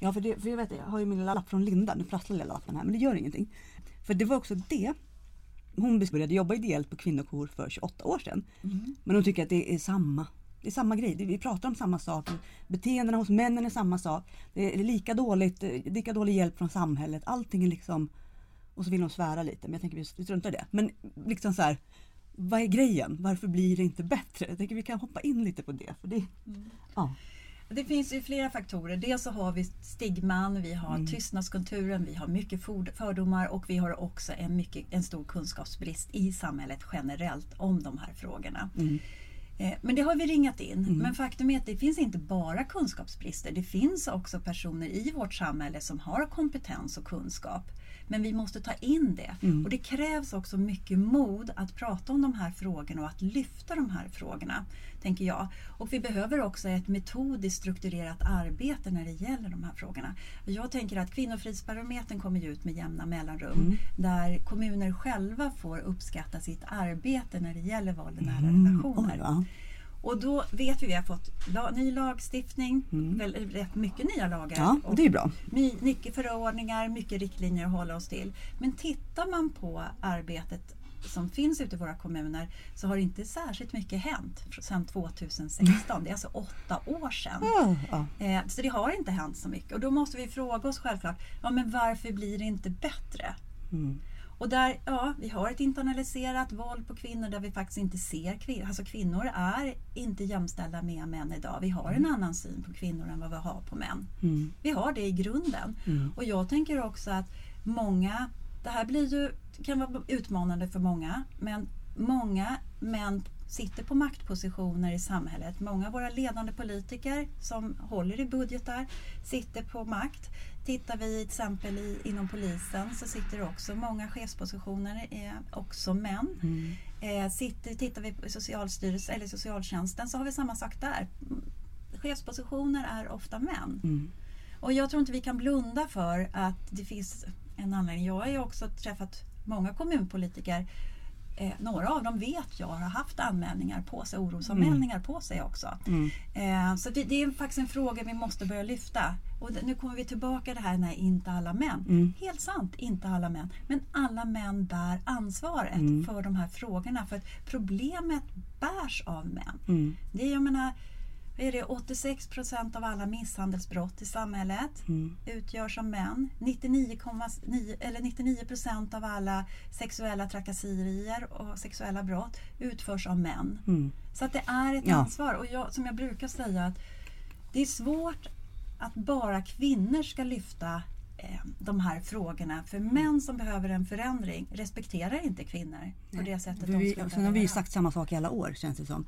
Mm. Ja, för, det, för jag vet, jag har ju min lilla lapp från Linda. Nu prasslar lilla lappen här, men det gör ingenting. För det var också det. Hon började jobba ideellt på kvinnojour för 28 år sedan. Men hon tycker att det är samma. Det är samma grej. Vi pratar om samma sak. Beteendena hos männen är samma sak. Det är lika dåligt, lika dålig hjälp från samhället. Allting är liksom... Och så vill hon svära lite, men jag tänker vi vi struntar i det. Men liksom så här, vad är grejen? Varför blir det inte bättre? Jag tänker vi kan hoppa in lite på det. För det ja. Det finns ju flera faktorer. Dels så har vi stigman, vi Mm. har tystnadskulturen, vi har mycket fördomar och vi har också en, mycket, en stor kunskapsbrist i samhället generellt om de här frågorna. Mm. Eh, Men det har vi ringat in. Men faktum är att det finns inte bara kunskapsbrister. Det finns också personer i vårt samhälle som har kompetens och kunskap. Men vi måste ta in det. Och det krävs också mycket mod att prata om de här frågorna och att lyfta de här frågorna, tänker jag. Och vi behöver också ett metodiskt strukturerat arbete när det gäller de här frågorna. Jag tänker att Kvinnofridsbarometern kommer ut med jämna mellanrum där kommuner själva får uppskatta sitt arbete när det gäller våld i nära relationer. Oj, ja. Och då vet vi, vi har fått la, ny lagstiftning, väl, rätt mycket nya lagar. Ja, och det är bra. my- mycket förordningar, mycket riktlinjer att hålla oss till. Men tittar man på arbetet som finns ute i våra kommuner så har inte särskilt mycket hänt sedan 2016. Det är alltså åtta år sedan. Ja, ja. Eh, så det har inte hänt så mycket. Och då måste vi fråga oss självklart, ja, men varför blir det inte bättre? Mm. Och där, ja, vi har ett internaliserat våld på kvinnor där vi faktiskt inte ser kvinnor. Alltså kvinnor är inte jämställda med män idag. Vi har en annan syn på kvinnor än vad vi har på män. Mm. Vi har det i grunden. Mm. Och jag tänker också att många, det här blir ju, kan vara utmanande för många, men många män sitter på maktpositioner i samhället. Många av våra ledande politiker som håller i budgetar sitter på makt. Tittar vi till exempel i, inom polisen så sitter också många chefspositioner, är också män. Mm. Eh, sitter, tittar vi på Socialstyrelsen eller socialtjänsten så har vi samma sak där. Chefspositioner är ofta män. Mm. Och jag tror inte vi kan blunda för att det finns en anledning. Jag har ju också träffat många kommunpolitiker Eh, några av dem vet jag har haft anmälningar på sig, orosanmälningar mm. på sig också. Mm. Eh, så det, det, är faktiskt en fråga vi måste börja lyfta. Och det, nu kommer vi tillbaka det här med inte alla män. Mm. Helt sant, inte alla män. Men alla män bär ansvaret Mm. för de här frågorna. För att problemet bärs av män. Mm. Det jag menar, är det, 86 procent av alla misshandelsbrott i samhället Mm. utgörs av män. 99,9 eller 99 procent av alla sexuella trakasserier och sexuella brott utförs av män. Mm. Så att det är ett Ja. ansvar. Och jag, som jag brukar säga att det är svårt att bara kvinnor ska lyfta eh, de här frågorna. För män som behöver en förändring respekterar inte kvinnor på det sättet För de vi, skulle sen har vi ju sagt samma sak i alla år känns det som.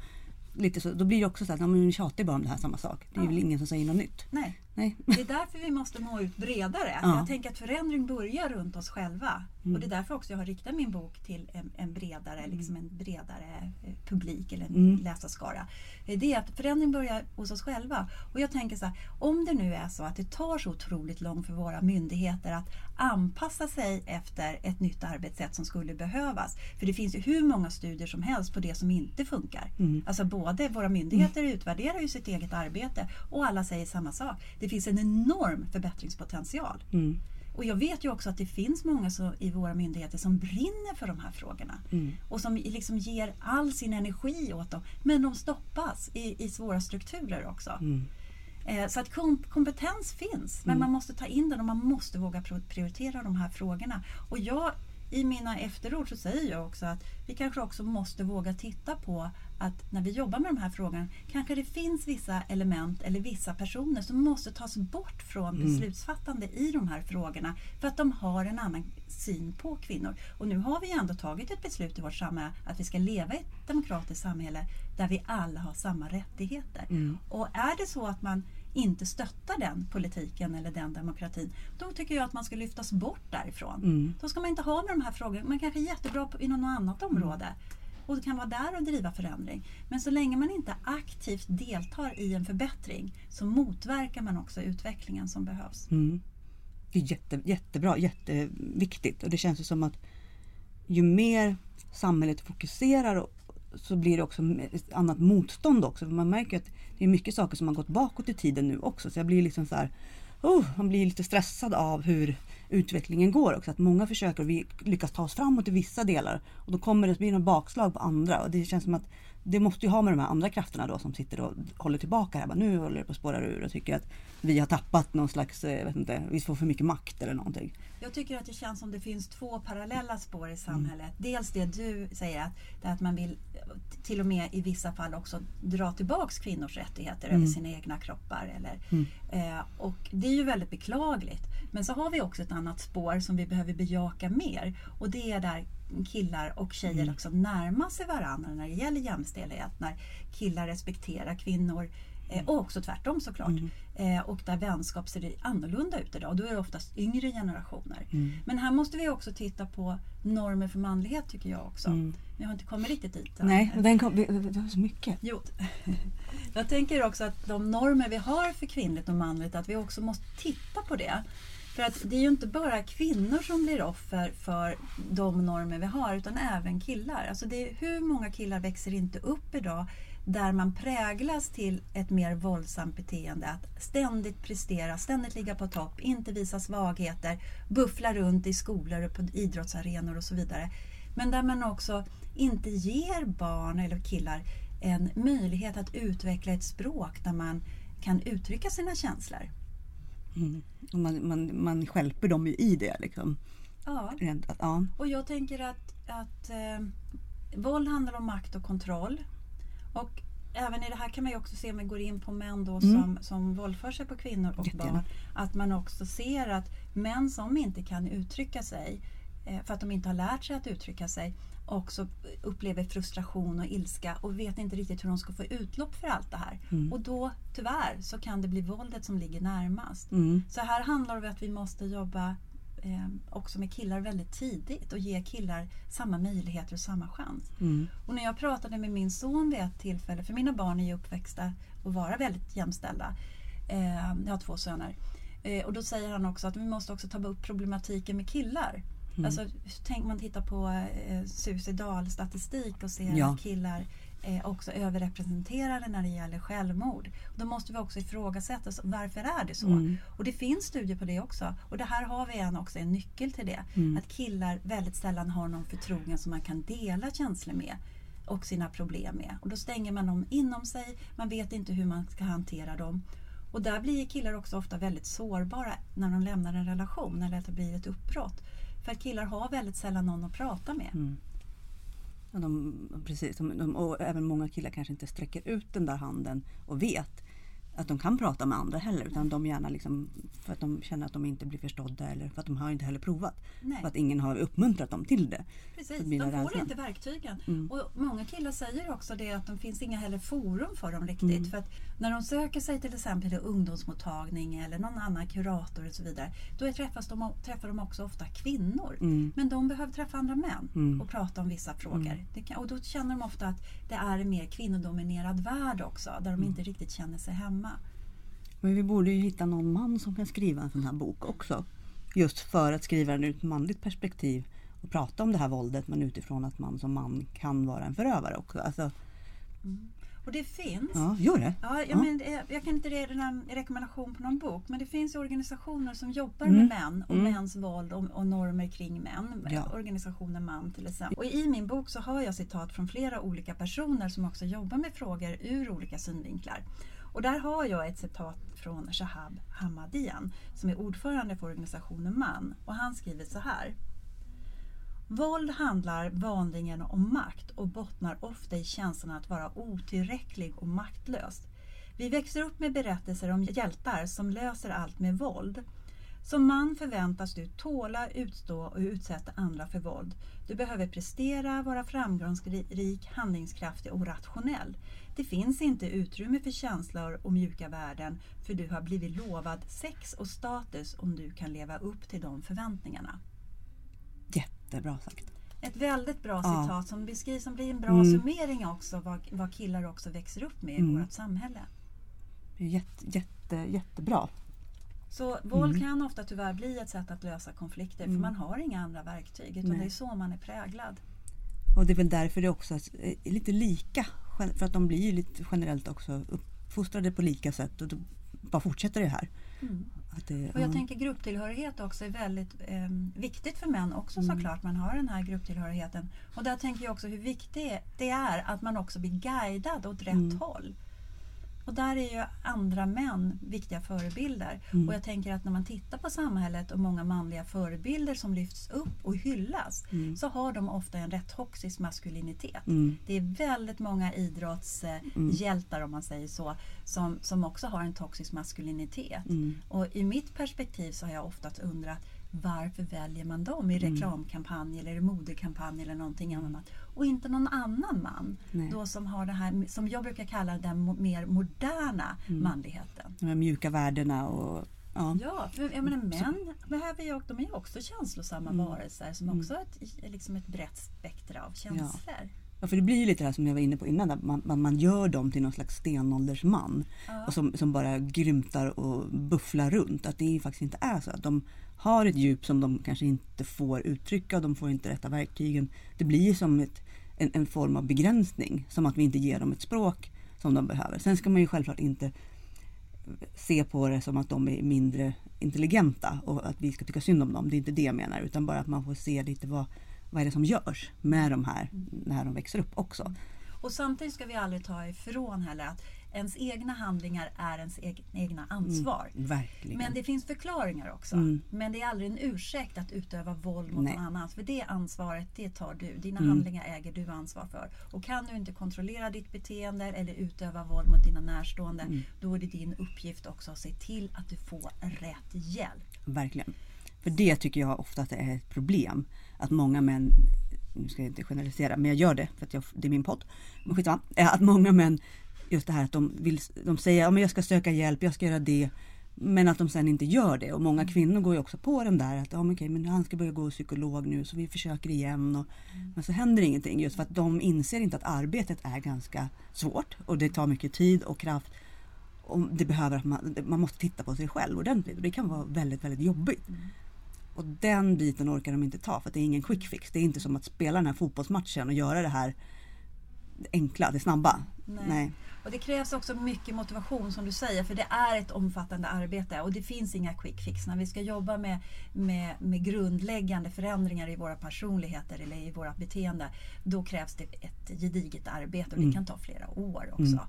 Lite så, då blir det också så att ni tjatar ju bara om det här samma sak. Det är Ja. väl ingen som säger något nytt. Nej, Nej. det är därför vi måste nå ut bredare. Ja. Jag tänker att förändring börjar runt oss själva. Mm. Och det är därför också jag har riktat min bok till en, en bredare, liksom en bredare eh, publik eller en Mm. läsarskara. Eh, Det är att förändring börjar hos oss själva. Och jag tänker så här, om det nu är så att det tar så otroligt långt för våra myndigheter att anpassa sig efter ett nytt arbetssätt som skulle behövas. För det finns ju hur många studier som helst på det som inte funkar. Mm. Alltså både våra myndigheter utvärderar ju sitt eget arbete och alla säger samma sak. Det finns en enorm förbättringspotential. Mm. Och jag vet ju också att det finns många så, i våra myndigheter som brinner för de här frågorna. Mm. Och som liksom ger all sin energi åt dem. Men de stoppas i, i svåra strukturer också. Mm. Eh, så att kom, kompetens finns, men Mm. man måste ta in den och man måste våga prioritera de här frågorna. Och jag, i mina efterord så säger jag också att vi kanske också måste våga titta på att när vi jobbar med de här frågorna kanske det finns vissa element eller vissa personer som måste tas bort från Mm. beslutsfattande i de här frågorna för att de har en annan syn på kvinnor. Och nu har vi ändå tagit ett beslut i vårt samhälle att vi ska leva i ett demokratiskt samhälle där vi alla har samma rättigheter. Mm. Och är det så att man inte stöttar den politiken eller den demokratin, då tycker jag att man ska lyftas bort därifrån. Mm. Då ska man inte ha med de här frågorna. Man kanske är jättebra inom något annat område och kan vara där och driva förändring. Men så länge man inte aktivt deltar i en förbättring så motverkar man också utvecklingen som behövs. Mm. Det är jätte, jättebra, jätteviktigt. Och det känns ju som att ju mer samhället fokuserar så blir det också ett annat motstånd också. För man märker att det är mycket saker som har gått bakåt i tiden nu också. Så jag blir liksom så här, oh, man blir lite stressad av hur utvecklingen går också. Att många försöker och vi lyckas ta oss framåt i vissa delar. Och då kommer det bli något bakslag på andra. Och det känns som att det måste ju ha med de här andra krafterna då som sitter och håller tillbaka. Här. Bara, nu håller det på att spåra ur och tycker att vi har tappat någon slags, eh, jag vet inte, vi får för mycket makt eller någonting. Jag tycker att det känns som det finns två parallella spår i samhället. Dels det du säger att, det att man vill till och med i vissa fall också dra tillbaks kvinnors rättigheter över sina egna kroppar. Eller, eh, och det är ju väldigt beklagligt. Men så har vi också ett annat spår som vi behöver bejaka mer. Och det är där killar och tjejer också närmar sig varandra när det gäller jämställdhet. När killar respekterar kvinnor. Eh, och också tvärtom såklart. Eh, och där vänskap ser annorlunda ut idag. Och då är det oftast yngre generationer. Men här måste vi också titta på normer för manlighet tycker jag också. Men jag har inte kommit riktigt dit. än. Nej, den kom, det var så mycket. Jo, jag tänker också att de normer vi har för kvinnligt och manligt, att vi också måste titta på det. För att det är ju inte bara kvinnor som blir offer för de normer vi har, utan även killar. Alltså det är, hur många killar växer inte upp idag där man präglas till ett mer våldsamt beteende. Att ständigt prestera, ständigt ligga på topp, inte visa svagheter, buffla runt i skolor och på idrottsarenor och så vidare. Men där man också inte ger barn eller killar en möjlighet att utveckla ett språk där man kan uttrycka sina känslor. Mm. Och man, man, man skälper dem ju i det liksom. Ja. Rent, ja. Och jag tänker att, att eh, våld handlar om makt och kontroll. Och även i det här kan man ju också se om vi går in på män då Mm. som, som våldför sig på kvinnor och Jättegärna. barn. Att man också ser att män som inte kan uttrycka sig eh, för att de inte har lärt sig att uttrycka sig, också upplever frustration och ilska och vet inte riktigt hur de ska få utlopp för allt det här. Mm. Och då tyvärr så kan det bli våldet som ligger närmast. Mm. Så här handlar det om att vi måste jobba eh, också med killar väldigt tidigt och ge killar samma möjligheter och samma chans. Mm. Och när jag pratade med min son vid ett tillfälle, för mina barn är ju uppväxta och vara väldigt jämställda. Eh, jag har två söner. Eh, och då säger han också att vi måste också ta upp problematiken med killar. Mm. Alltså, tänk man tittar på eh, suicidalstatistik och ser Ja. att killar är också överrepresenterade när det gäller självmord. Då måste vi också ifrågasätta så varför är det så? Mm. Och det finns studier på det också. Och det här har vi en, också en nyckel till det. Mm. Att killar väldigt sällan har någon förtrogen som man kan dela känslor med och sina problem med. Och då stänger man dem inom sig, man vet inte hur man ska hantera dem. Och där blir killar också ofta väldigt sårbara när de lämnar en relation eller att det blir ett uppbrott. För killar har väldigt sällan någon att prata med. Mm. Ja, de, precis, de, de, och även många killar kanske inte sträcker ut den där handen och vet att de kan prata med andra heller. Utan de gärna liksom, för att de känner att de inte blir förstådda eller för att de har inte heller provat. Nej. För att ingen har uppmuntrat dem till det. Precis, de får rädslan. inte verktygen. Mm. Och många killar säger också det att det finns inga heller forum för dem riktigt. Mm. För att när de söker sig till exempel till ungdomsmottagning eller någon annan kurator och så vidare. Då träffas de, träffar de också ofta kvinnor. Mm. Men de behöver träffa andra män Mm. och prata om vissa frågor. Det kan, och då känner de ofta att det är en mer kvinnodominerad värld också. Där Mm. de inte riktigt känner sig hemma. Men vi borde ju hitta någon man som kan skriva en sån här bok också. Just för att skriva den ur ett manligt perspektiv och prata om det här våldet men utifrån att man som man kan vara en förövare också. Alltså, Och det finns. ja, gör det. Ja, jag, Ja. Men, jag kan inte ge en rekommendation på någon bok men det finns organisationer som jobbar Mm. med män och Mm. mäns våld och, och normer kring män. Ja. Organisationen MAN till exempel. Och I min bok så har jag citat från flera olika personer som också jobbar med frågor ur olika synvinklar. Och där har jag ett citat från Shahab Hamadian som är ordförande för organisationen MAN. Och han skriver så här. Våld handlar vanligen om makt och bottnar ofta i känslan att vara otillräcklig och maktlös. Vi växer upp med berättelser om hjältar som löser allt med våld. Som man förväntas du tåla, utstå och utsätta andra för våld. Du behöver prestera, vara framgångsrik, handlingskraftig och rationell. Det finns inte utrymme för känslor och mjuka värden för du har blivit lovad sex och status om du kan leva upp till de förväntningarna. Jättebra sagt. Ett väldigt bra Ja. citat som beskrivs som blir en bra Mm. summering också vad, vad killar också växer upp med i Mm. vårt samhälle. Jätte, jätte, jättebra. Så våld Mm. kan ofta tyvärr bli ett sätt att lösa konflikter Mm. för man har inga andra verktyg utan Nej. det är så man är präglad. Och det är väl därför det också är lite lika. För att de blir ju lite generellt också uppfostrade på lika sätt och då bara fortsätter det här. Mm. Det, Och jag ja. tänker grupptillhörighet också är väldigt eh, viktigt för män också Mm. såklart. Man har den här grupptillhörigheten. Och där tänker jag också hur viktigt det är att man också blir guidad åt rätt Mm. håll. Och där är ju andra män viktiga förebilder. Mm. Och jag tänker att när man tittar på samhället och många manliga förebilder som lyfts upp och hyllas Mm. så har de ofta en rätt toxisk maskulinitet. Mm. Det är väldigt många idrottshjältar om man säger så som, som också har en toxisk maskulinitet. Mm. Och i mitt perspektiv så har jag ofta undrat varför väljer man dem i Mm. reklamkampanj eller i modekampanj eller någonting annat och inte någon annan man Nej. då som har det här som jag brukar kalla den mer moderna Mm. manligheten. De mjuka värdena och ja. Ja, för jag menar män behöver ju, de är ju också känslosamma Mm. varelser som Mm. också har ett, liksom ett brett spektra av känslor. Ja, för det blir ju lite det här som jag var inne på innan, att man, man, gör dem till någon slags stenåldersman. Ja. Och som, som bara grymtar och bufflar runt. Att det faktiskt inte är så. Att de har ett djup som de kanske inte får uttrycka och de får inte rätta verktygen. Det blir som ett, en, en form av begränsning. Som att vi inte ger dem ett språk som de behöver. Sen ska man ju självklart inte se på det som att de är mindre intelligenta och att vi ska tycka synd om dem. Det är inte det jag menar utan bara att man får se lite vad, vad är det som görs med de här när de växer upp också. Och samtidigt ska vi aldrig ta ifrån heller att ens egna handlingar är ens eg- egna ansvar. Mm. Men det finns förklaringar också. Mm. Men det är aldrig en ursäkt att utöva våld mot Nej. någon annan. För det ansvaret, det tar du. Dina Mm. handlingar äger du ansvar för. Och kan du inte kontrollera ditt beteende eller utöva våld mot dina närstående, Mm. då är det din uppgift också att se till att du får rätt hjälp. Verkligen. För det tycker jag ofta att det är ett problem. Att många män nu ska jag inte generalisera, men jag gör det för att jag, det är min podd. Men skitsamma. Att många män, just det här att de, vill, de säger att ja, jag ska söka hjälp, jag ska göra det. Men att de sen inte gör det och många kvinnor går ju också på den där att ja, men okej, men han ska börja gå psykolog nu så vi försöker igen. Och, Men så händer ingenting just för att de inser inte att arbetet är ganska svårt och det tar mycket tid och kraft. Och det behöver att man, man måste titta på sig själv ordentligt och det kan vara väldigt, väldigt jobbigt. Och den biten orkar de inte ta för det är ingen quick fix. Det är inte som att spela den här fotbollsmatchen och göra det här enkla, det snabba. Nej. Nej. Och det krävs också mycket motivation som du säger för det är ett omfattande arbete och det finns inga quick fix. När vi ska jobba med, med, med grundläggande förändringar i våra personligheter eller i våra beteende då krävs det ett gediget arbete och det Mm. kan ta flera år också.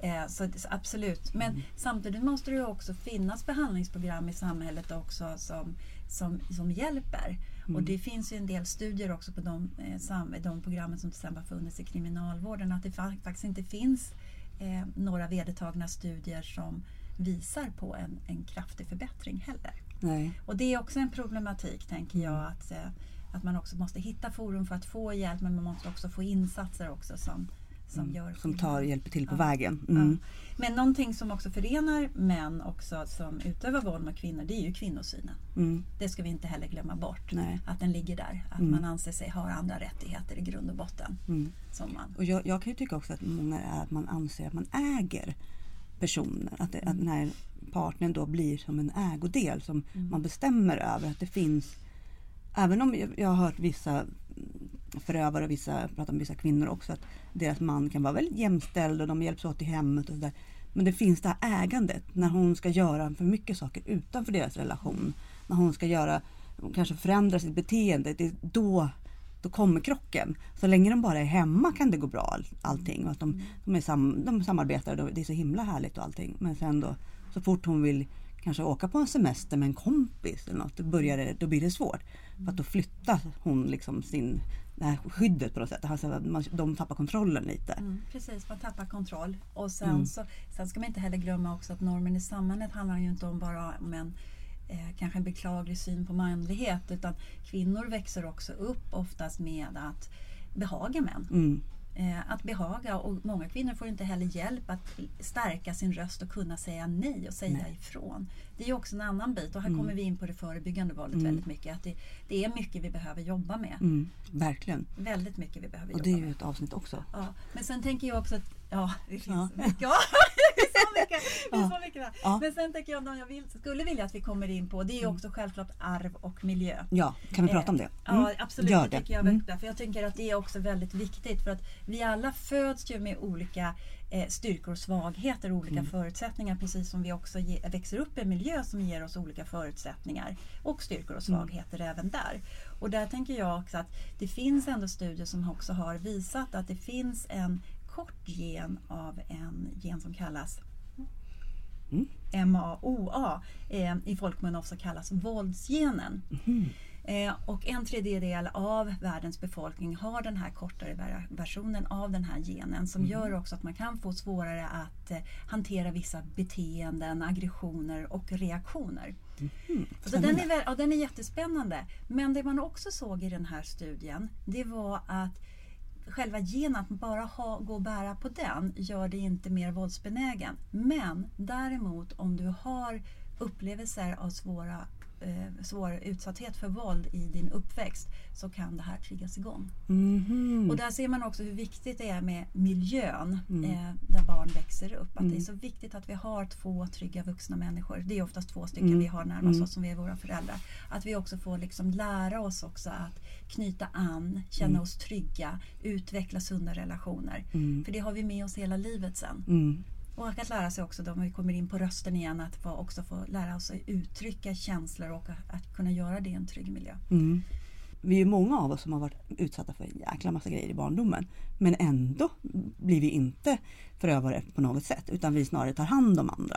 Eh, Så, absolut. Men Mm. samtidigt måste det också finnas behandlingsprogram i samhället också som, som, som hjälper. Mm. Och det finns ju en del studier också på de, eh, de programmen som till exempel har funnits i kriminalvården att det fa- faktiskt inte finns eh, några vedertagna studier som visar på en, en kraftig förbättring heller. Nej. Och det är också en problematik tänker jag Mm. att, eh, att man också måste hitta forum för att få hjälp men man måste också få insatser också som, som gör Mm. Som skillnad. tar, hjälper till på Ja. vägen. Mm. Ja. Men någonting som också förenar män också som utövar våld mot kvinnor det är ju kvinnosynen. Mm. Det ska vi inte heller glömma bort. Nej. Att den ligger där. Att Mm. man anser sig ha andra rättigheter i grund och botten. Mm. Som man. Och jag, jag kan ju tycka också att många är att man anser att man äger personen. Att, det, att den här partnern då blir som en ägodel som man bestämmer över. Att det finns, även om jag har hört vissa förövare och vissa, pratar om vissa kvinnor också, att deras man kan vara väldigt jämställd och de hjälps åt i hemmet och sådär. Men det finns det här ägandet när hon ska göra för mycket saker utanför deras relation. När hon ska göra, kanske förändra sitt beteende. Det är då då kommer krocken. Så länge de bara är hemma kan det gå bra allting. Och att de, de, är sam, de samarbetar och det är så himla härligt och allting. Men sen då så fort hon vill kanske åka på en semester med en kompis eller något, då, börjar det, då blir det svårt. För att då flyttar hon liksom sin, det här skyddet på något sätt. Alltså, man, de tappar kontrollen lite. Mm, precis, man tappar kontroll. Och sen, Mm. så, sen ska man inte heller glömma också att normen i samhället handlar ju inte om bara om en eh, kanske en beklaglig syn på manlighet utan kvinnor växer också upp oftast med att behaga män. Mm. Eh, att behaga och många kvinnor får inte heller hjälp att stärka sin röst och kunna säga nej och säga Nej. ifrån. Det är också en annan bit och här Mm. kommer vi in på det förebyggande våldet Mm. väldigt mycket. Att det, det är mycket vi behöver jobba med. Mm. Verkligen. Väldigt mycket vi behöver Och jobba det är med. ju ett avsnitt också. Ja, men sen tänker jag också att ja, det finns Ja. mycket. Ja, så mycket. Ja. så mycket. Ja. Men sen tänker jag att jag vill, skulle vilja att vi kommer in på det är ju också självklart arv och miljö. Ja, kan vi prata om det? Mm. Ja, absolut. Gör det jag Mm. För jag tänker att det är också väldigt viktigt för att vi alla föds ju med olika eh, styrkor och svagheter och olika Mm. förutsättningar precis som vi också ge, växer upp i en miljö som ger oss olika förutsättningar och styrkor och Mm. svagheter även där. Och där tänker jag också att det finns ändå studier som också har visat att det finns en kort gen av en gen som kallas Mm. MAOA eh, i folkmun också kallas våldsgenen. Mhm. Eh, och en tredjedel av världens befolkning har den här kortare ver- versionen av den här genen som gör också att man kan få svårare att eh, hantera vissa beteenden, aggressioner och reaktioner. Så den är, ja, den är jättespännande. Men det man också såg i den här studien det var att själva genen, att bara ha, gå och bära på den gör dig inte mer våldsbenägen. Men däremot om du har upplevelser av svåra, eh, svår utsatthet för våld i din uppväxt så kan det här triggas igång. Mhm. Och där ser man också hur viktigt det är med miljön Mm. eh, där barn växer upp. Att Mm. det är så viktigt att vi har två trygga vuxna människor. Det är oftast två stycken Mm. vi har närmast Mm. oss som är våra föräldrar. Att vi också får liksom lära oss också att knyta an, känna Mm. oss trygga, utveckla sunda relationer. Mm. För det har vi med oss hela livet sen. Mm. Och att lära sig också, då, om vi kommer in på rösten igen, att få, också få lära oss att uttrycka känslor och att, kunna göra det i en trygg miljö. Mm. Vi är många av oss som har varit utsatta för en jäkla massa grejer i barndomen. Men ändå blir vi inte förövare på något sätt utan vi snarare tar hand om andra.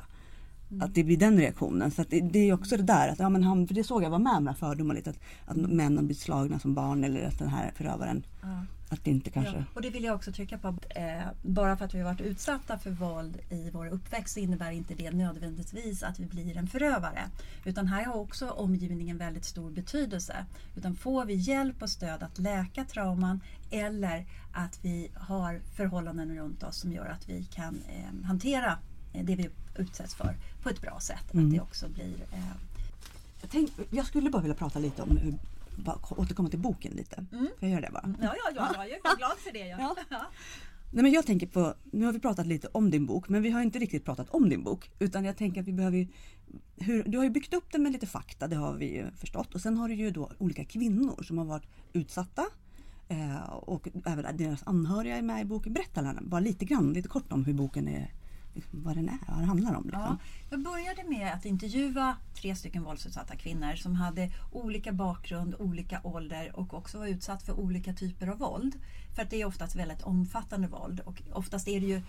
Att det blir den reaktionen. Så det, det är också det där att, ja, men han, för det såg jag var med om fördomarna lite. Att, att män har blivit slagna som barn eller att den här förövaren Ja. Att inte kanske... Ja, och det vill jag också trycka på. Eh, bara för att vi har varit utsatta för våld i vår uppväxt så innebär inte det nödvändigtvis att vi blir en förövare. Utan här har också omgivningen väldigt stor betydelse. Utan får vi hjälp och stöd att läka trauman eller att vi har förhållanden runt oss som gör att vi kan eh, hantera eh, det vi utsätts för på ett bra sätt. Mm. Att det också blir eh, Jag, tänk, jag skulle bara vilja prata lite om hur bara återkomma till boken lite. Mm. Får jag göra det bara? Ja, ja, ja, ja, jag är glad för det. Ja. Ja. Nej, men jag tänker på, nu har vi pratat lite om din bok men vi har inte riktigt pratat om din bok. Utan jag tänker att vi behöver hur, Du har ju byggt upp den med lite fakta, det har vi ju förstått. Och sen har du ju då olika kvinnor som har varit utsatta. Eh, och även deras anhöriga är med i boken. Berätta Lena, bara lite grann, lite kort om hur boken är, vad den är, vad det handlar om. Liksom. Ja, jag började med att intervjua tre stycken våldsutsatta kvinnor som hade olika bakgrund, olika ålder och också var utsatt för olika typer av våld. För att det är oftast väldigt omfattande våld och oftast är det ju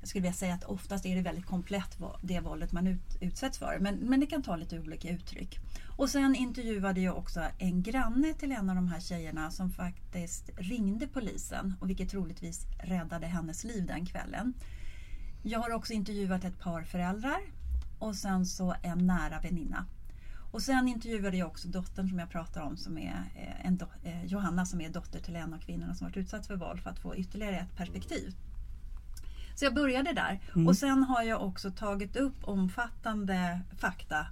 jag skulle vilja säga att oftast är det väldigt komplett det våldet man ut, utsätts för. Men, men det kan ta lite olika uttryck. Och sen intervjuade jag också en granne till en av de här tjejerna som faktiskt ringde polisen och vilket troligtvis räddade hennes liv den kvällen. Jag har också intervjuat ett par föräldrar och sen så en nära väninna. Och sen intervjuade jag också dottern som jag pratar om, som är eh, en eh, Johanna som är dotter till en av kvinnorna som varit utsatt för våld för att få ytterligare ett perspektiv. Så jag började där. Mm. Och sen har jag också tagit upp omfattande fakta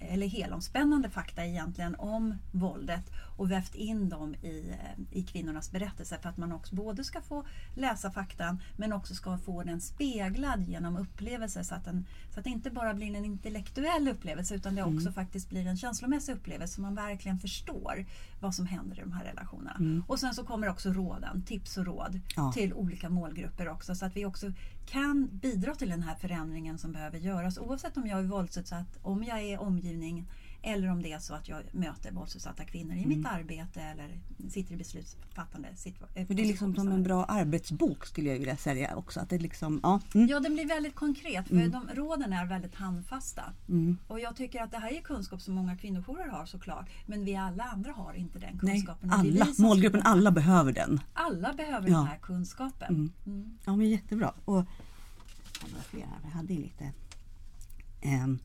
eller helomspännande fakta egentligen om våldet och vävt in dem i, eh, i kvinnornas berättelse för att man också både ska få läsa faktan men också ska få den speglad genom upplevelser så att, den, så att det inte bara blir en intellektuell upplevelse utan det också faktiskt blir en känslomässig upplevelse så man verkligen förstår vad som händer i de här relationerna. Och sen så kommer också råden, tips och råd Ja. till olika målgrupper också så att vi också kan bidra till den här förändringen som behöver göras oavsett om jag är våldsutsatt, om jag är omgivning eller om det är så att jag möter våldsutsatta kvinnor i mitt arbete eller sitter i beslutsfattande situationer. För det är liksom som en bra arbetsbok skulle jag vilja säga också. Att det liksom, ja. Mm. Ja, den blir väldigt konkret för de råden är väldigt handfasta. Mm. Och jag tycker att det här är kunskap som många kvinnojourer har såklart. Men vi alla andra har inte den Nej, kunskapen. Vi alla, målgruppen alla behöver den. Alla behöver Ja. den här kunskapen. Mm. Ja men jättebra. Och, jag hade lite. Ehm,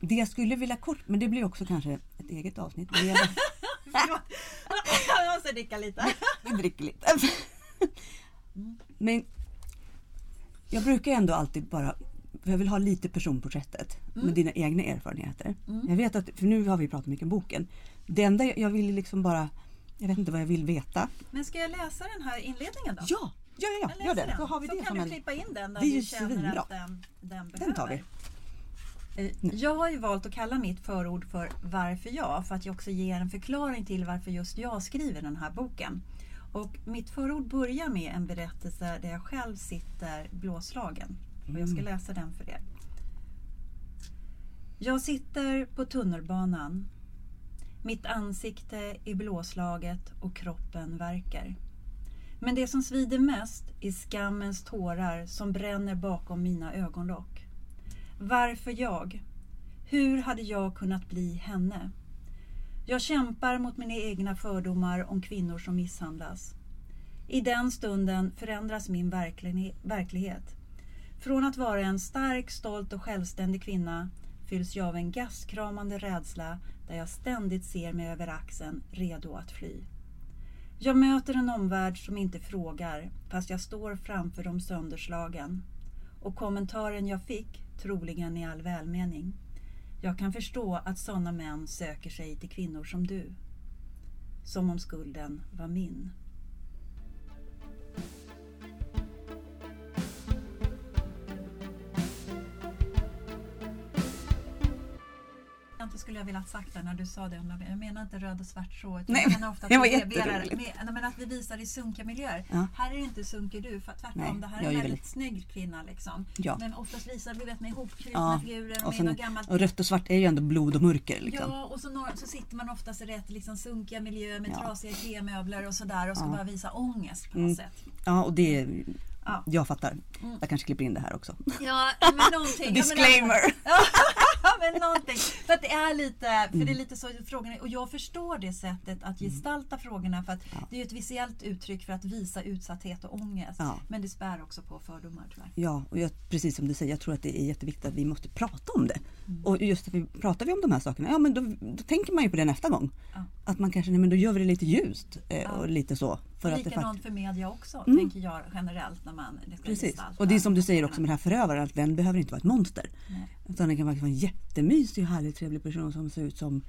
det jag skulle vilja kort, men det blir också kanske ett eget avsnitt. Jag måste dricka lite. vi dricker lite. Men jag brukar ändå alltid bara, för jag vill ha lite personporträttet med dina egna erfarenheter. Jag vet att, för nu har vi pratat mycket om boken. Det enda jag, jag vill liksom bara, jag vet inte vad jag vill veta. Men ska jag läsa den här inledningen då? Ja, ja, ja, ja gör det. den. Då har vi så det kan som du en... klippa in den där Det är du känner svinbra. att den, den behöver. Den tar vi. Eh, Jag har ju valt att kalla mitt förord för Varför jag? För att jag också ger en förklaring till varför just jag skriver den här boken. Och mitt förord börjar med en berättelse där jag själv sitter blåslagen. Och jag ska läsa den för er. Jag sitter på tunnelbanan. Mitt ansikte är blåslaget och kroppen värker. Men det som svider mest är skammens tårar som bränner bakom mina ögonlock. Varför jag? Hur hade jag kunnat bli henne? Jag kämpar mot mina egna fördomar om kvinnor som misshandlas. I den stunden förändras min verklighet. Från att vara en stark, stolt och självständig kvinna fylls jag av en gastkramande rädsla där jag ständigt ser mig över axeln, redo att fly. Jag möter en omvärld som inte frågar, fast jag står framför dem sönderslagen. Och kommentaren jag fick, troligen i all välmening. Jag kan förstå att sådana män söker sig till kvinnor som du. Som om skulden var min. Egentligen skulle jag vilja sagt det när du sa det. Jag menar inte röd och svart så. Nej, jag menar ofta att det var med- men att vi visar i sunkiga miljöer. Ja. Här är det inte sunkig du, för tvärtom. Nej, det här är en väldigt väldigt- snygg kvinna. Liksom. Ja. Men oftast visar vi vet, med ihopkrupna Ja, figurer och sen, gammalt och rött och svart är ju ändå blod och mörker. Liksom. Ja, och så, några, så sitter man oftast i rätt liksom, sunkiga miljöer med Ja. trasiga IKEA-möbler och sådär och ska Ja. bara visa ångest på Mm. något sätt. Ja, och det är, Ja. jag fattar. Mm. Jag kanske klipper in det här också. Ja, någonting. Disclaimer! Ja, men, ja, någonting. För att det är lite, för det är lite så frågan och jag förstår det sättet att gestalta frågorna för att det är ett visuellt uttryck för att visa utsatthet och ångest. Ja. Men det spär också på fördomar tyvärr. Ja, och jag, precis som du säger, jag tror att det är jätteviktigt att vi måste prata om det. Och just att vi pratar vi om de här sakerna, ja men då, då tänker man ju på det nästa gång. Ja. Att man kanske, nej men då gör vi det lite ljust eh, och lite så. För att det Likadant faktiskt, för media också, tänker jag generellt när man ska precis. gestalta Och det är som du säger också med den här förövaren, att den behöver inte vara ett monster. Nej. Utan det kan faktiskt vara en jättemysig, härlig, trevlig person som ser ut som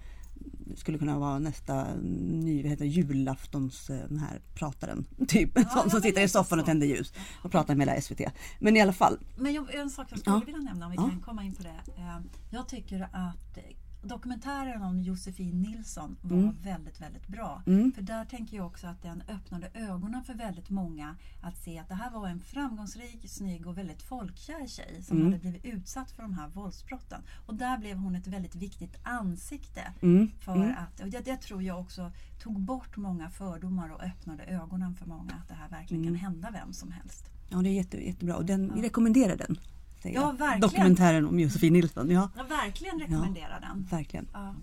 skulle kunna vara nästa ny, vad heter det, julaftons eh, den här prataren. Typ Ja, sån som sitter i soffan och tänder ljus och pratar med hela SVT. Men i alla fall, Men jag, en sak jag skulle Ja. vilja nämna, om vi Ja. kan komma in på det. Eh, Jag tycker att dokumentären om Josefin Nilsson var väldigt, väldigt bra. Mm. För där tänker jag också att den öppnade ögonen för väldigt många att se att det här var en framgångsrik, snygg och väldigt folkkär tjej som Mm. hade blivit utsatt för de här våldsbrotten. Och där blev hon ett väldigt viktigt ansikte Mm. för att, och det, det tror jag också tog bort många fördomar och öppnade ögonen för många att det här verkligen Mm. kan hända vem som helst. ja det är jätte, jättebra och den, vi rekommenderar den. Ja, verkligen. Dokumentären om Josefin Nilsson, ja Jag verkligen rekommenderar den. verkligen. Ja.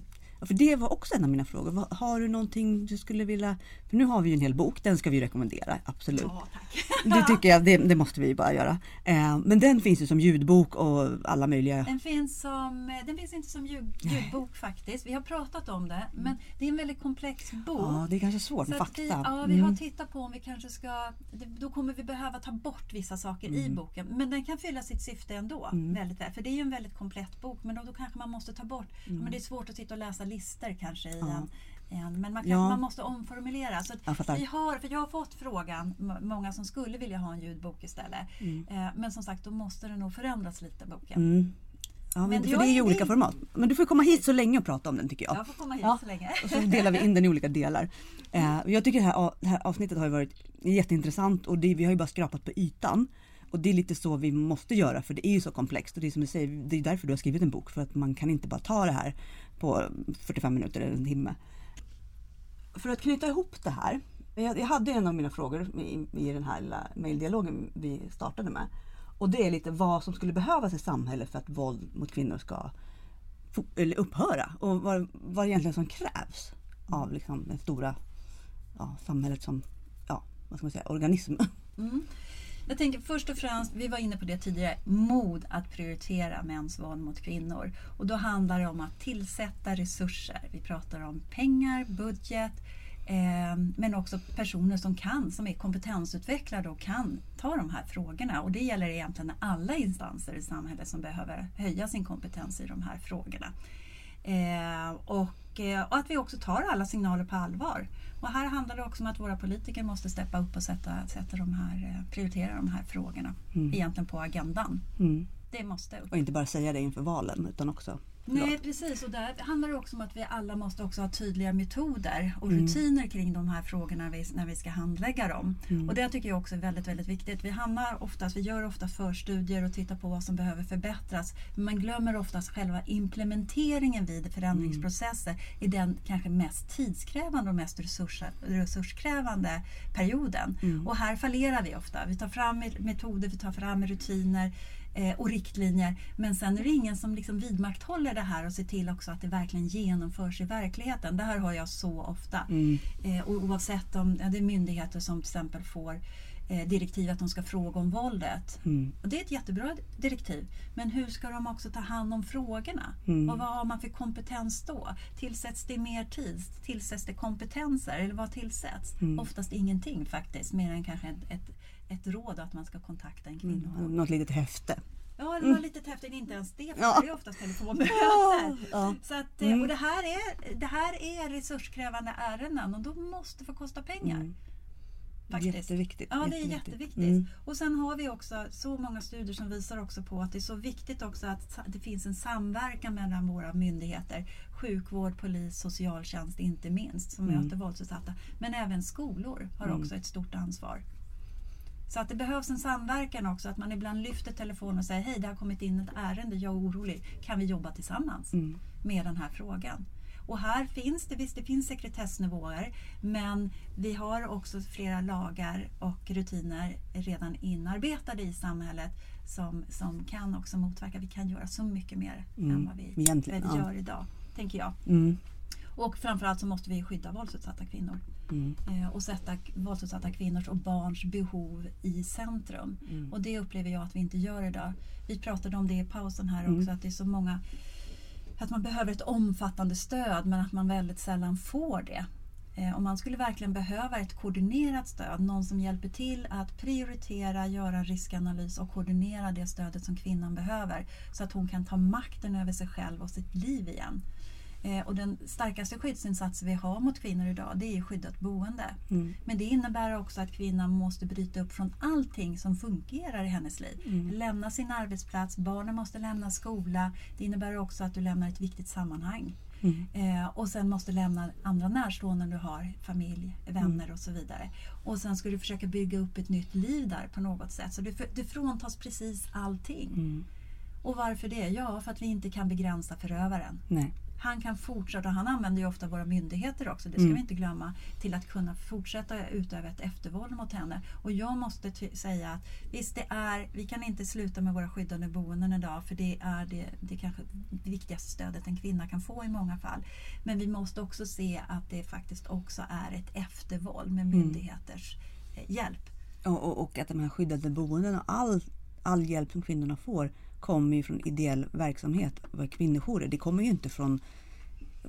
För det var också en av mina frågor. Har du någonting du skulle vilja... För nu har vi ju en hel bok, den ska vi rekommendera, absolut. ja, tack. Det tycker jag, det, det måste vi bara göra. Eh, men den finns ju som ljudbok och alla möjliga... Den finns, som, den finns inte som ljud, ljudbok faktiskt. Vi har pratat om det, men det är en väldigt komplex bok. Ja, det är kanske svårt med fakta. vi, ja, vi har Mm. tittat på om vi kanske ska... Då kommer vi behöva ta bort vissa saker Mm. i boken. Men den kan fylla sitt syfte ändå. Väldigt väl. För det är ju en väldigt komplett bok. Men då, då kanske man måste ta bort... Men det är svårt att sitta och läsa listor kanske i Mm. Ja. en, en... Men man, kan, Ja. man måste omformulera. Så att Jag fattar. vi har, för jag har fått frågan, många som skulle vilja ha en ljudbok istället. Eh, men som sagt, då måste den nog förändras lite, boken. Mm. Ja, men Men för jag det är ju olika format. Men du får komma hit så länge och prata om den tycker jag. Jag får komma hit Ja. så länge. Och så delar vi in den i olika delar. Eh, jag tycker det här, det här avsnittet har varit jätteintressant och det, vi har ju bara skrapat på ytan. Och det är lite så vi måste göra för det är ju så komplext och det är som du säger, det är därför du har skrivit en bok för att man kan inte bara ta det här på 45 minuter eller en timme. För att knyta ihop det här. Jag, jag hade en av mina frågor i, i den här lilla mejldialogen vi startade med. Och det är lite vad som skulle behövas i samhället för att våld mot kvinnor ska upphöra och vad, vad egentligen som krävs av liksom det stora ja, samhället som ja, vad ska man säga, organism. Mm. Jag tänker först och främst, vi var inne på det tidigare, mod att prioritera mäns våld mot kvinnor. Och då handlar det om att tillsätta resurser. Vi pratar om pengar, budget, eh, men också personer som kan, som är kompetensutvecklade och kan ta de här frågorna. Och det gäller egentligen alla instanser i samhället som behöver höja sin kompetens i de här frågorna. Eh, och, eh, och att vi också tar alla signaler på allvar. Och här handlar det också om att våra politiker måste steppa upp och sätta, sätta de här, eh, prioritera de här frågorna egentligen på agendan. Mm. Det måste upp. Och inte bara säga det inför valen utan också Nej precis och där handlar det också om att vi alla måste också ha tydliga metoder och Mm. rutiner kring de här frågorna när vi, när vi ska handlägga dem. Mm. Och det tycker jag också är väldigt, väldigt viktigt. Vi hamnar oftast, vi gör ofta förstudier och tittar på vad som behöver förbättras. Men man glömmer oftast själva implementeringen vid förändringsprocesser i den kanske mest tidskrävande och mest resurs, resurskrävande perioden. Mm. Och här fallerar vi ofta. Vi tar fram metoder, vi tar fram rutiner och riktlinjer. Men sen är det ingen som liksom vidmakthåller det här och ser till också att det verkligen genomförs i verkligheten. Det här hör jag så ofta. Mm. Eh, och oavsett om ja, det är myndigheter som till exempel får eh, direktiv att de ska fråga om våldet. Mm. Och det är ett jättebra direktiv. Men hur ska de också ta hand om frågorna? Mm. Och vad har man för kompetens då? Tillsätts det mer tid? Tillsätts det kompetenser? Eller vad tillsätts? Mm. Oftast ingenting faktiskt, mer än kanske ett, ett, ett råd att man ska kontakta en kvinnojour. Mm. något litet häfte. Ja, det var lite häftigt. Inte ens det, för Ja. det är oftast telefonmöten. Ja. Så att, eh, Mm. och det, här är, det här är resurskrävande ärenden och de måste få kosta pengar. Mm. Faktiskt. Jätteviktigt. Ja, det är jätteviktigt. Mm. Och sen har vi också så många studier som visar också på att det är så viktigt också att det finns en samverkan mellan våra myndigheter. Sjukvård, polis, socialtjänst inte minst som Mm. möter våldsutsatta. Men även skolor har Mm. också ett stort ansvar. Så att det behövs en samverkan också, att man ibland lyfter telefonen och säger hej det har kommit in ett ärende, jag är orolig, kan vi jobba tillsammans Mm. med den här frågan? Och här finns det, visst det finns sekretessnivåer, men vi har också flera lagar och rutiner redan inarbetade i samhället som, som kan också motverka. Vi kan göra så mycket mer Mm. än vad vi, vad vi ja. gör idag, tänker jag. Mm. Och framförallt så måste vi skydda våldsutsatta kvinnor. Mm. Eh, och sätta våldsutsatta kvinnors och barns behov i centrum. Mm. Och det upplever jag att vi inte gör idag. Vi pratade om det i pausen här Mm. också, att det är så många att man behöver ett omfattande stöd men att man väldigt sällan får det. Eh, och man skulle verkligen behöva ett koordinerat stöd, någon som hjälper till att prioritera, göra riskanalys och koordinera det stödet som kvinnan behöver så att hon kan ta makten över sig själv och sitt liv igen. Eh, och den starkaste skyddsinsats vi har mot kvinnor idag det är skyddat boende. Mm. Men det innebär också att kvinnan måste bryta upp från allting som fungerar i hennes liv. Mm. Lämna sin arbetsplats, barnen måste lämna skola. Det innebär också att du lämnar ett viktigt sammanhang. Mm. Eh, och sen måste lämna andra närstående du har, familj, vänner och så vidare. Och sen ska du försöka bygga upp ett nytt liv där på något sätt. Så du, du fråntas precis allting. Mm. Och varför det? Ja, för att vi inte kan begränsa förövaren. Nej. Han kan fortsätta, han använder ju ofta våra myndigheter också, det ska Mm. vi inte glömma, till att kunna fortsätta utöva ett eftervåld mot henne. Och jag måste säga att visst, det är, vi kan inte sluta med våra skyddade boenden idag för det är det, det kanske det viktigaste stödet en kvinna kan få i många fall. Men vi måste också se att det faktiskt också är ett eftervåld med Mm. myndigheters eh, hjälp. Och, och, och att de här skyddade boenden och all, all hjälp som kvinnorna får kommer ju från ideell verksamhet kvinnojourer. Det kommer ju inte från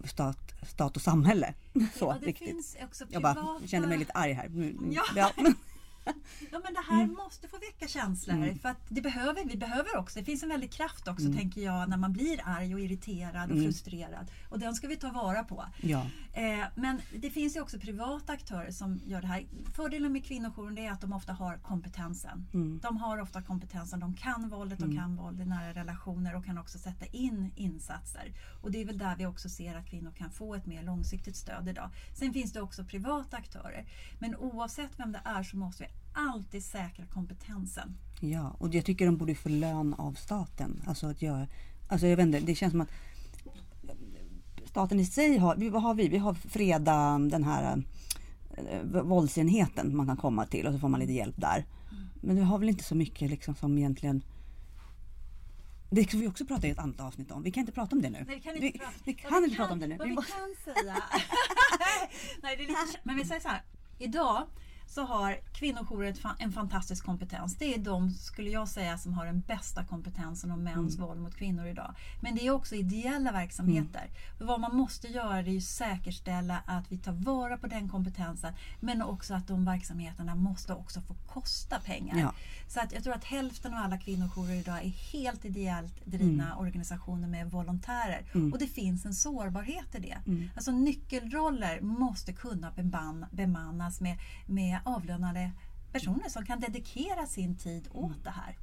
stat, stat och samhälle. Så ja, det riktigt. finns också Jag privata... bara kände mig lite arg här. Ja. ja. Ja men det här måste få väcka känslor. För att det behöver vi behöver också. Det finns en väldig kraft också tänker jag när man blir arg och irriterad och frustrerad. Och den ska vi ta vara på. ja. Eh, men det finns ju också privata aktörer som gör det här. Fördelen med kvinnojouren är att de ofta har kompetensen. Mm. De har ofta kompetensen. De kan våldet, de kan våld i nära relationer och kan också sätta in insatser. Och det är väl där vi också ser att kvinnor kan få ett mer långsiktigt stöd idag. Sen finns det också privata aktörer. Men oavsett vem det är så måste vi alltid säkra kompetensen. Ja, och jag tycker de borde få lön av staten. Alltså att göra, alltså jag vet inte, det känns som att staten i sig har, vad har vi? Vi har freda den här eh, våldsenheten man kan komma till och så får man lite hjälp där. Men vi har väl inte så mycket liksom som egentligen det ska vi också prata i ett annat avsnitt om. Vi kan inte prata om det nu. Nej, vi kan inte, vi, prata. vi Vad kan inte prata om det nu. Vad Vi vi måste- kan säga. Nej, lite, men vi säger så här. Idag så har kvinnojourer en fantastisk kompetens. Det är de, skulle jag säga, som har den bästa kompetensen om mäns Mm. våld mot kvinnor idag. Men det är också ideella verksamheter. Mm. Vad man måste göra är ju säkerställa att vi tar vara på den kompetensen. Men också att de verksamheterna måste också få kosta pengar. Ja. Så att jag tror att hälften av alla kvinnojourer idag är helt ideellt drivna Mm. organisationer med volontärer. Och det finns en sårbarhet i det. Mm. Alltså nyckelroller måste kunna beman, bemannas med, med avlönade personer som kan dedikera sin tid Mm. åt det här.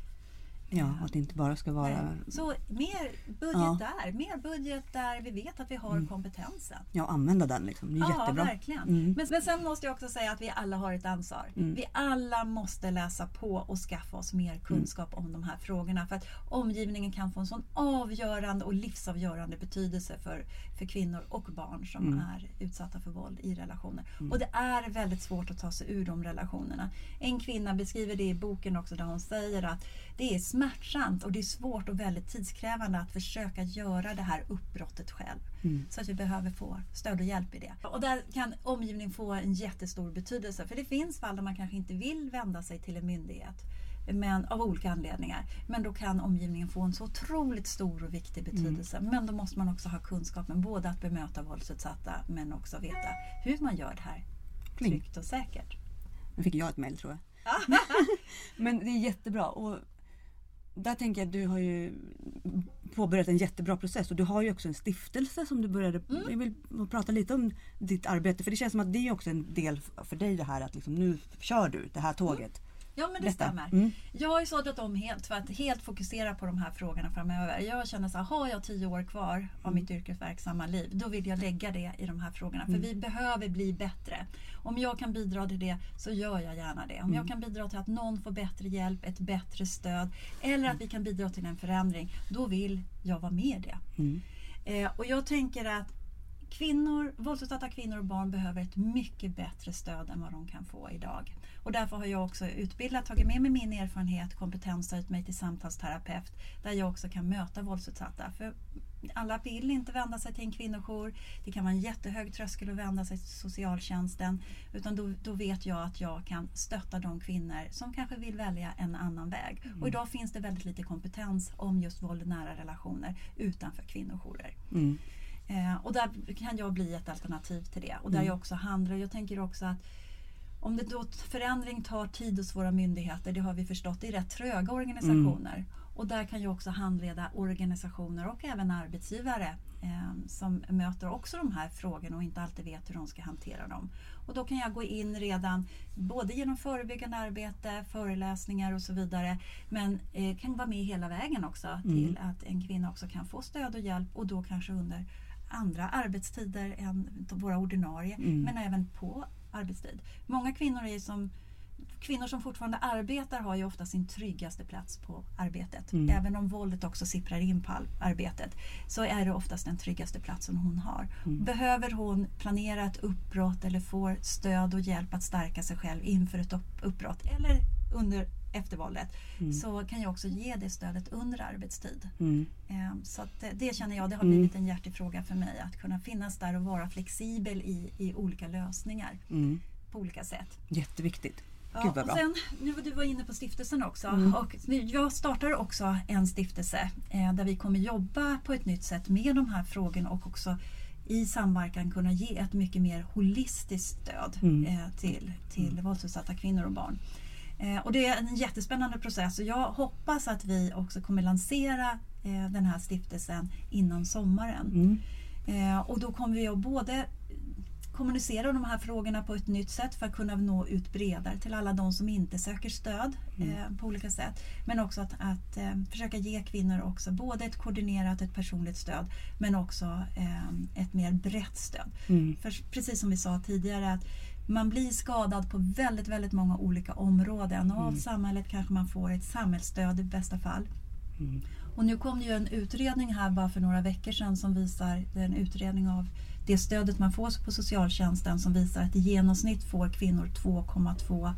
Ja, att det inte bara ska vara... Nej. Så mer budget Ja. där, mer budget där vi vet att vi har kompetensen. Ja, använda den liksom. Det är Ja, jättebra. verkligen. Mm. Men, men sen måste jag också säga att vi alla har ett ansvar. Vi alla måste läsa på och skaffa oss mer kunskap om de här frågorna. För att omgivningen kan få en sån avgörande och livsavgörande betydelse för, för kvinnor och barn som är utsatta för våld i relationer. Och det är väldigt svårt att ta sig ur de relationerna. En kvinna beskriver det i boken också där hon säger att det är smärtsamt och det är svårt och väldigt tidskrävande att försöka göra det här uppbrottet själv. Så att vi behöver få stöd och hjälp i det. Och där kan omgivningen få en jättestor betydelse. För det finns fall där man kanske inte vill vända sig till en myndighet. Men, av olika anledningar. Men då kan omgivningen få en så otroligt stor och viktig betydelse. Men då måste man också ha kunskapen både att bemöta våldsutsatta men också veta hur man gör det här tryggt och säkert. Nu fick jag ett mejl tror jag. Men det är jättebra. Och där tänker jag att du har ju påbörjat en jättebra process och du har ju också en stiftelse som du började... Mm. Jag vill prata lite om ditt arbete för det känns som att det är också en del för dig det här att liksom, nu kör du det här tåget. Ja men det Berätta. stämmer. Mm. Jag har ju sadlat om helt för att helt fokusera på de här frågorna framöver. Jag känner så här, har jag tio år kvar av Mm. mitt yrkesverksamma liv, då vill jag lägga det i de här frågorna. Mm. För vi behöver bli bättre. Om jag kan bidra till det så gör jag gärna det. Om Mm. jag kan bidra till att någon får bättre hjälp, ett bättre stöd eller att vi kan bidra till en förändring, då vill jag vara med i det. Mm. Eh, och jag tänker att kvinnor, våldsutsatta kvinnor och barn behöver ett mycket bättre stöd än vad de kan få idag. Och därför har jag också utbildat, tagit med mig min erfarenhet, kompetens och mig till samtalsterapeut där jag också kan möta våldsutsatta. För alla vill inte vända sig till en kvinnojour. Det kan vara en jättehög tröskel att vända sig till socialtjänsten. Utan då, då vet jag att jag kan stötta de kvinnor som kanske vill välja en annan väg. Mm. Och idag finns det väldigt lite kompetens om just våld i nära relationer utanför kvinnojourer. Mm. Eh, och där kan jag bli ett alternativ till det. Och där mm. jag också handlar. Jag tänker också att om det då förändring tar tid hos våra myndigheter, det har vi förstått, det är rätt tröga organisationer. Mm. Och där kan jag också handleda organisationer och även arbetsgivare eh, som möter också de här frågorna och inte alltid vet hur de ska hantera dem. Och då kan jag gå in redan både genom förebyggande arbete, föreläsningar och så vidare men eh, kan vara med hela vägen också mm. till att en kvinna också kan få stöd och hjälp och då kanske under andra arbetstider än våra ordinarie mm. men även på arbetstid. Många kvinnor är som Kvinnor som fortfarande arbetar har ju ofta sin tryggaste plats på arbetet. Mm. Även om våldet också sipprar in på arbetet så är det oftast den tryggaste platsen hon har. Mm. Behöver hon planera ett uppbrott eller får stöd och hjälp att stärka sig själv inför ett uppbrott eller under eftervåldet mm. så kan jag också ge det stödet under arbetstid. Mm. Ehm, så det, det, känner jag, det har mm. blivit en hjärtefråga för mig att kunna finnas där och vara flexibel i, i olika lösningar mm. på olika sätt. Jätteviktigt. Ja, och sen, nu var du var inne på stiftelsen också. Mm. Och jag startar också en stiftelse eh, där vi kommer jobba på ett nytt sätt med de här frågorna och också i samverkan kunna ge ett mycket mer holistiskt stöd mm. eh, till, till mm. våldsutsatta kvinnor och barn. Eh, och det är en jättespännande process och jag hoppas att vi också kommer lansera eh, den här stiftelsen innan sommaren. Mm. Eh, och då kommer vi att både kommunicera de här frågorna på ett nytt sätt för att kunna nå ut bredare till alla de som inte söker stöd mm. på olika sätt. Men också att, att försöka ge kvinnor också både ett koordinerat, ett personligt stöd men också ett mer brett stöd. Mm. För precis som vi sa tidigare att man blir skadad på väldigt, väldigt många olika områden och av mm. samhället kanske man får ett samhällsstöd i bästa fall. Mm. Och nu kom det ju en utredning här bara för några veckor sedan som visar, det är en utredning av det stödet man får på socialtjänsten som visar att i genomsnitt får kvinnor 2,2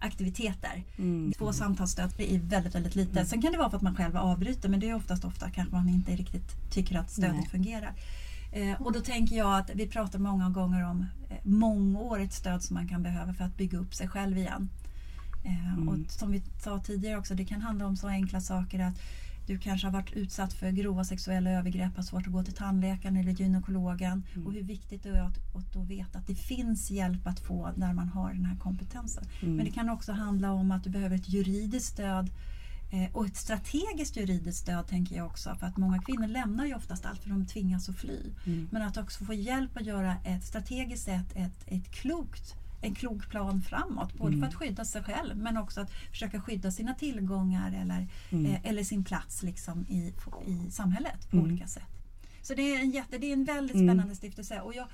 aktiviteter. Mm. Två samtalsstöd är väldigt, väldigt lite. Mm. Sen kan det vara för att man själv avbryter men det är oftast ofta kanske man inte riktigt tycker att stödet Nej. fungerar. Eh, och då tänker jag att vi pratar många gånger om eh, mångårigt stöd som man kan behöva för att bygga upp sig själv igen. Eh, mm. Och som vi sa tidigare också, det kan handla om så enkla saker att du kanske har varit utsatt för grova sexuella övergrepp, har svårt att gå till tandläkaren eller gynekologen. Mm. Och hur viktigt det är att, att då veta att det finns hjälp att få när man har den här kompetensen. Mm. Men det kan också handla om att du behöver ett juridiskt stöd och ett strategiskt juridiskt stöd tänker jag också. För att många kvinnor lämnar ju oftast allt för de tvingas att fly. Mm. Men att också få hjälp att göra ett strategiskt sätt, ett, ett klokt en klok plan framåt. Både mm. för att skydda sig själv men också att försöka skydda sina tillgångar eller, mm. eh, eller sin plats liksom i, i samhället på mm. olika sätt. Så det är en, jätte, det är en väldigt mm. spännande stiftelse och jag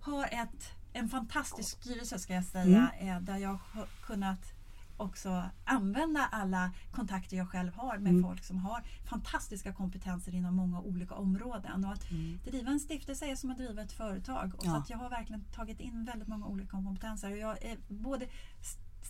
har ett, en fantastisk styrelse ska jag säga mm. eh, där jag har kunnat också använda alla kontakter jag själv har med mm. folk som har fantastiska kompetenser inom många olika områden. Och att mm. driva en stiftelse är som att driva ett företag. Och ja. så jag har verkligen tagit in väldigt många olika kompetenser. Och jag är både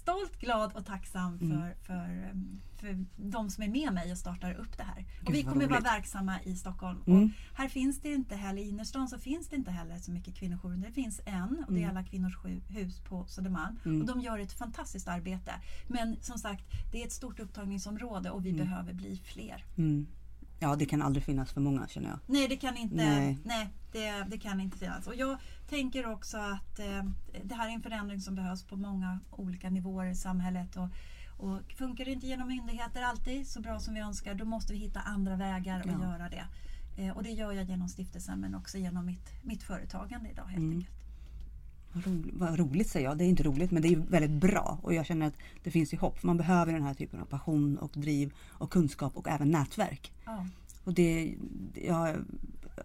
stolt, glad och tacksam mm. för, för, för de som är med mig och startar upp det här. Gud, och vi kommer vara verksamma i Stockholm. Mm. Och här finns det inte heller, i innerstan så finns det inte heller så mycket kvinnojourer. Det finns en och det är mm. alla kvinnors hus på Södermalm. Mm. Och de gör ett fantastiskt arbete. Men som sagt, det är ett stort upptagningsområde och vi mm. behöver bli fler. Ja, det kan aldrig finnas för många känner jag. Nej, det kan inte, nej. nej det, det kan inte finnas. Och jag tänker också att eh, det här är en förändring som behövs på många olika nivåer i samhället. Och, och funkar det inte genom myndigheter alltid så bra som vi önskar, då måste vi hitta andra vägar ja. att göra det. Eh, och det gör jag genom stiftelsen men också genom mitt, mitt företagande idag helt mm. enkelt. Vad roligt, vad roligt säger jag, det är inte roligt men det är väldigt bra och jag känner att det finns ju hopp. Man behöver den här typen av passion och driv och kunskap och även nätverk. Ja. Och det, jag,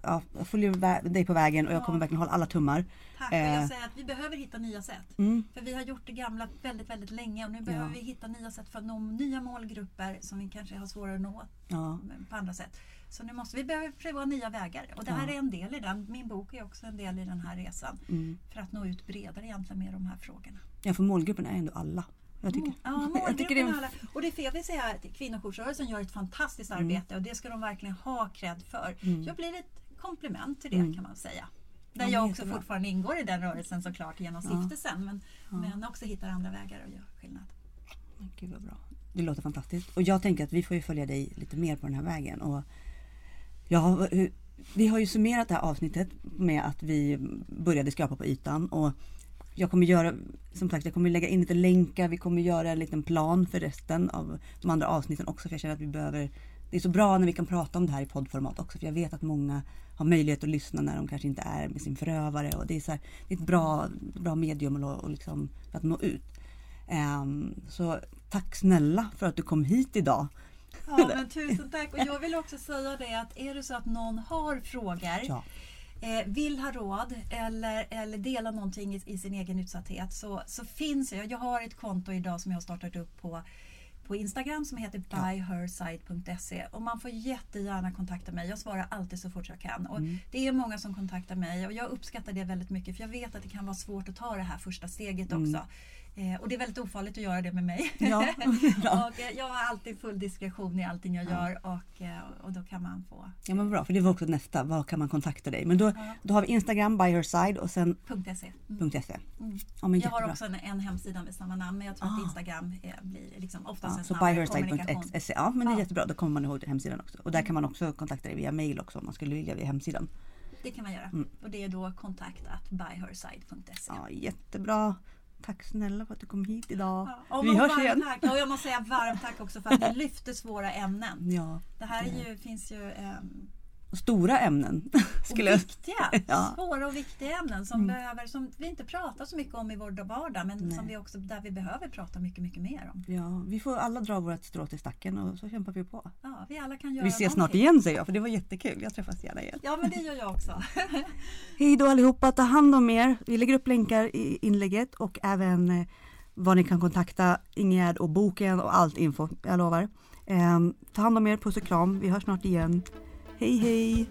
ja, jag följer dig på vägen och jag kommer verkligen hålla alla tummar. Tack, eh. jag säger att vi behöver hitta nya sätt. Mm. För vi har gjort det gamla väldigt, väldigt länge och nu behöver ja. vi hitta nya sätt för att nå nya målgrupper som vi kanske har svårare att nå ja. på andra sätt. Så nu måste vi behöva pröva nya vägar och det här Ja. är en del i den. Min bok är också en del i den här resan. Mm. För att nå ut bredare egentligen med de här frågorna. Ja, för målgruppen är ändå alla. Jag tycker, Mm. Ja, jag tycker det alla. Och det jag vill säga att kvinnojoursrörelsen gör ett fantastiskt Mm. arbete och det ska de verkligen ha cred för. Jag blir ett komplement till det Mm. kan man säga. Ja, Där men jag också fortfarande ingår i den rörelsen såklart genom Ja. stiftelsen. Men, Ja. men också hittar andra vägar att göra skillnad. Gud vad bra. Det låter fantastiskt. Och jag tänker att vi får ju följa dig lite mer på den här vägen. Och Ja, vi har ju summerat det här avsnittet med att vi började skrapa på ytan. Och jag kommer göra, som sagt, jag kommer lägga in lite länkar. Vi kommer göra en liten plan för resten av de andra avsnitten också. För jag känner att vi behöver det är så bra när vi kan prata om det här i poddformat också. För jag vet att många har möjlighet att lyssna när de kanske inte är med sin förövare. Och det är, så här, det är ett bra, bra medium och, och liksom, för att nå ut. Um, så tack snälla för att du kom hit idag. Ja, men tusen tack. Och jag vill också säga det att är det så att någon har frågor, Ja. eh, vill ha råd eller, eller dela någonting i, i sin egen utsatthet så, så finns jag. Jag har ett konto idag som jag har startat upp på på Instagram som heter byherside.se och man får jättegärna kontakta mig. Jag svarar alltid så fort jag kan. Och Mm. Det är många som kontaktar mig och jag uppskattar det väldigt mycket för jag vet att det kan vara svårt att ta det här första steget Mm. också. Eh, och det är väldigt ofarligt att göra det med mig. Ja, och, eh, jag har alltid full diskretion i allting jag gör och, eh, och då kan man få ja men bra, för det var också nästa. Var kan man kontakta dig? Men då, Ja. då har vi Instagram, by her side och sen .se. Mm. .se. Mm. Ja, men Jag har också en, en hemsida med samma namn men jag tror Ah. att Instagram eh, blir liksom oftast Ja, en så kommunikation. byherside.se. Ja men det är Ja. jättebra, då kommer man ihåg hemsidan också. Och där kan man också kontakta dig via mail också om man skulle vilja via hemsidan. Det kan man göra. Mm. Och det är då kontakt byherside.se. Ja, jättebra. Tack snälla för att du kom hit idag. Ja, och vi hörs igen. Tack. Och jag måste säga varmt tack också för att ni lyfte svåra ämnen. Ja, Det här är ju, finns ju och stora ämnen. och skulle jag... viktiga, Ja. svåra och viktiga ämnen som, Mm. behöver, som vi inte pratar så mycket om i vår vardag men Nej. som vi också, där vi behöver prata mycket, mycket mer om. Ja, vi får alla dra vårt strå till stacken och så kämpar vi på. Ja, vi alla kan göra Vi ses snart någonting. igen säger jag, för det var jättekul. Jag träffas gärna igen. Ja, men det gör jag också. Hej då allihopa, ta hand om er. Vi lägger upp länkar i inlägget och även eh, var ni kan kontakta Ingegärd och boken och allt info, jag lovar. Eh, ta hand om er, puss och kram. Vi hörs snart igen. Hej hej!